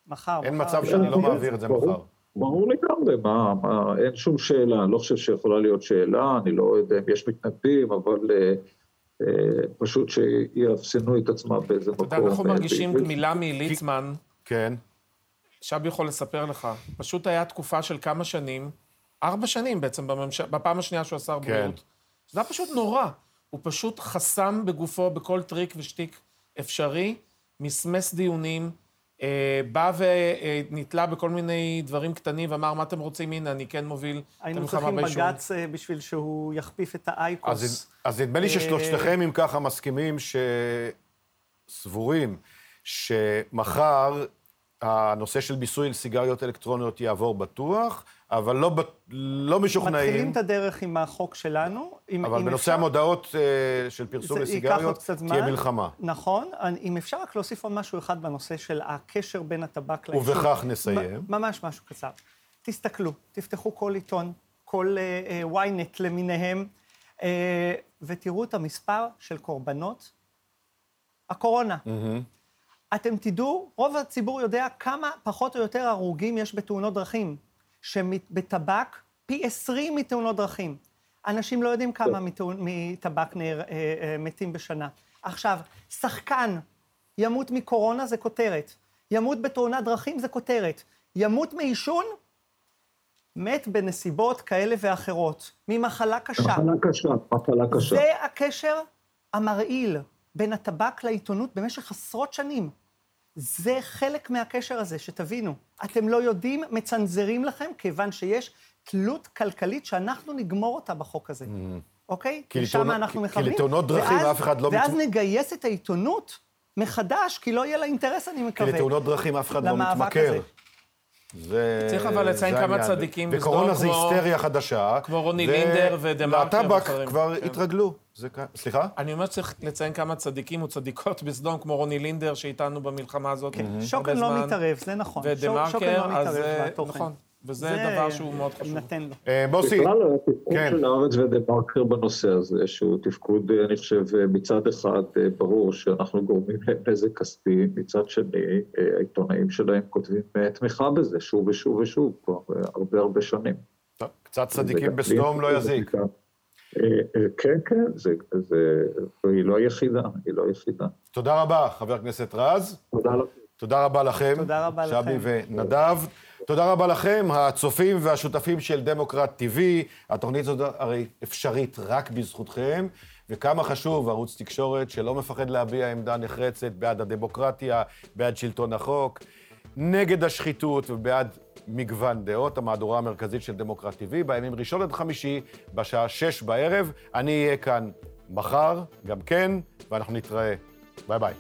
מחר, אין מחר. מצב שאני לא מעביר את זה ברור. מחר. ברור לגמרי, מה, מה, אין שום שאלה, אני לא חושב שיכולה להיות שאלה, אני לא יודע אם יש מתנגדים, אבל אה, אה, פשוט שיאפסנו את עצמם באיזה אתה מקום. יודע, אנחנו אה, מרגישים. גמילה מליצמן. כן. שבי יכול לספר לך. פשוט היה תקופה של כמה שנים, ארבע שנים בעצם, בממש... בפעם השנייה שהוא שר כן. בריאות. זה היה פשוט נורא. הוא פשוט חסם בגופו בכל טריק ושטיק אפשרי, מסמס דיונים, אה, בא ונתלה בכל מיני דברים קטנים ואמר, מה אתם רוצים? הנה, אני כן מוביל את היינו המלחמה צריכים בעישון. בג"ץ אה, בשביל שהוא יכפיף את האייקוס. אז, אז נדמה לי אה, ששלושתכם, אם ככה, מסכימים שסבורים שמחר הנושא של מיסוי לסיגריות אלקטרוניות יעבור בטוח, אבל לא, לא משוכנעים. מתחילים את הדרך עם החוק שלנו. אם, אבל אם בנושא אפשר- המודעות אה, של פרסום לסיגריות, תהיה. מלחמה. נכון. אם אפשר רק להוסיף עוד משהו אחד בנושא של הקשר בין הטבק לעישון. ובכך נסיים. ממש משהו קצר. תסתכלו, תפתחו כל עיתון, כל uh, uh, ynet למיניהם, uh, ותראו את המספר של קורבנות הקורונה. אתם תדעו, רוב הציבור יודע כמה פחות או יותר הרוגים יש בתאונות דרכים, שבטבק פי 20 מתאונות דרכים. אנשים לא יודעים כמה מתאונ- מטבק נהר, אה, אה, מתים בשנה. עכשיו, שחקן ימות מקורונה זה כותרת, ימות בתאונת דרכים זה כותרת, ימות מעישון, מת בנסיבות כאלה ואחרות, ממחלה קשה. מחלה קשה, מחלה קשה. זה הקשר המרעיל בין הטבק לעיתונות במשך עשרות שנים. זה חלק מהקשר הזה, שתבינו. אתם לא יודעים, מצנזרים לכם, כיוון שיש תלות כלכלית שאנחנו נגמור אותה בחוק הזה, אוקיי? כי לשם אנחנו כי- מכוונים. כי לתאונות דרכים ואז- אף אחד לא ואז מת- נגייס את העיתונות מחדש, כי לא יהיה לה אינטרס, אני כי מקווה. לתאונות דרכים אף אחד לא מתמכר. זה... צריך אבל לציין כמה. צדיקים בסדום, וקורונה זה כמו- היסטריה חדשה. כמו רוני לינדר ודה-מרקר לטבק ואחרים. כבר כן. התרגלו. זה סליחה? אני אומר שצריך לציין כמה צדיקים וצדיקות בסדום, כמו רוני לינדר, שאיתנו במלחמה הזאת. כן, שוקן לא. מתערב, זה נכון. ודה שוק- שוקן מרקר, לא אז מתערב אה, בתוכן. נכון. וזה זה דבר שהוא מאוד חשוב. נתן לו. אה, מוסי, בכלל, התפקוד כן. של הארץ ודה-מרקר בנושא הזה, שהוא תפקוד, אני חושב, אה, מצד אחד אה, ברור שאנחנו גורמים להם נזק כספי, מצד שני, העיתונאים שלהם כותבים תמיכה בזה שוב ושוב ושוב, כבר הרבה הרבה שנים. טוב, קצת צדיקים בסדום לא יזיק. כן, כן, זה, זה, היא לא היחידה, היא לא היחידה. תודה רבה, חבר הכנסת רז. תודה לכם. תודה רבה לכם. תודה רבה שבי לכם. ונדב. תודה רבה לכם, הצופים והשותפים של דמוקרט TV. התוכנית הזאת הרי אפשרית רק בזכותכם, וכמה חשוב ערוץ תקשורת שלא מפחד להביע עמדה נחרצת בעד הדמוקרטיה, בעד שלטון החוק, נגד השחיתות ובעד מגוון דעות, המהדורה המרכזית של דמוקרט TV, בימים ראשון עד חמישי, בשעה שש בערב. אני אהיה כאן מחר, גם כן, ואנחנו נתראה. ביי ביי.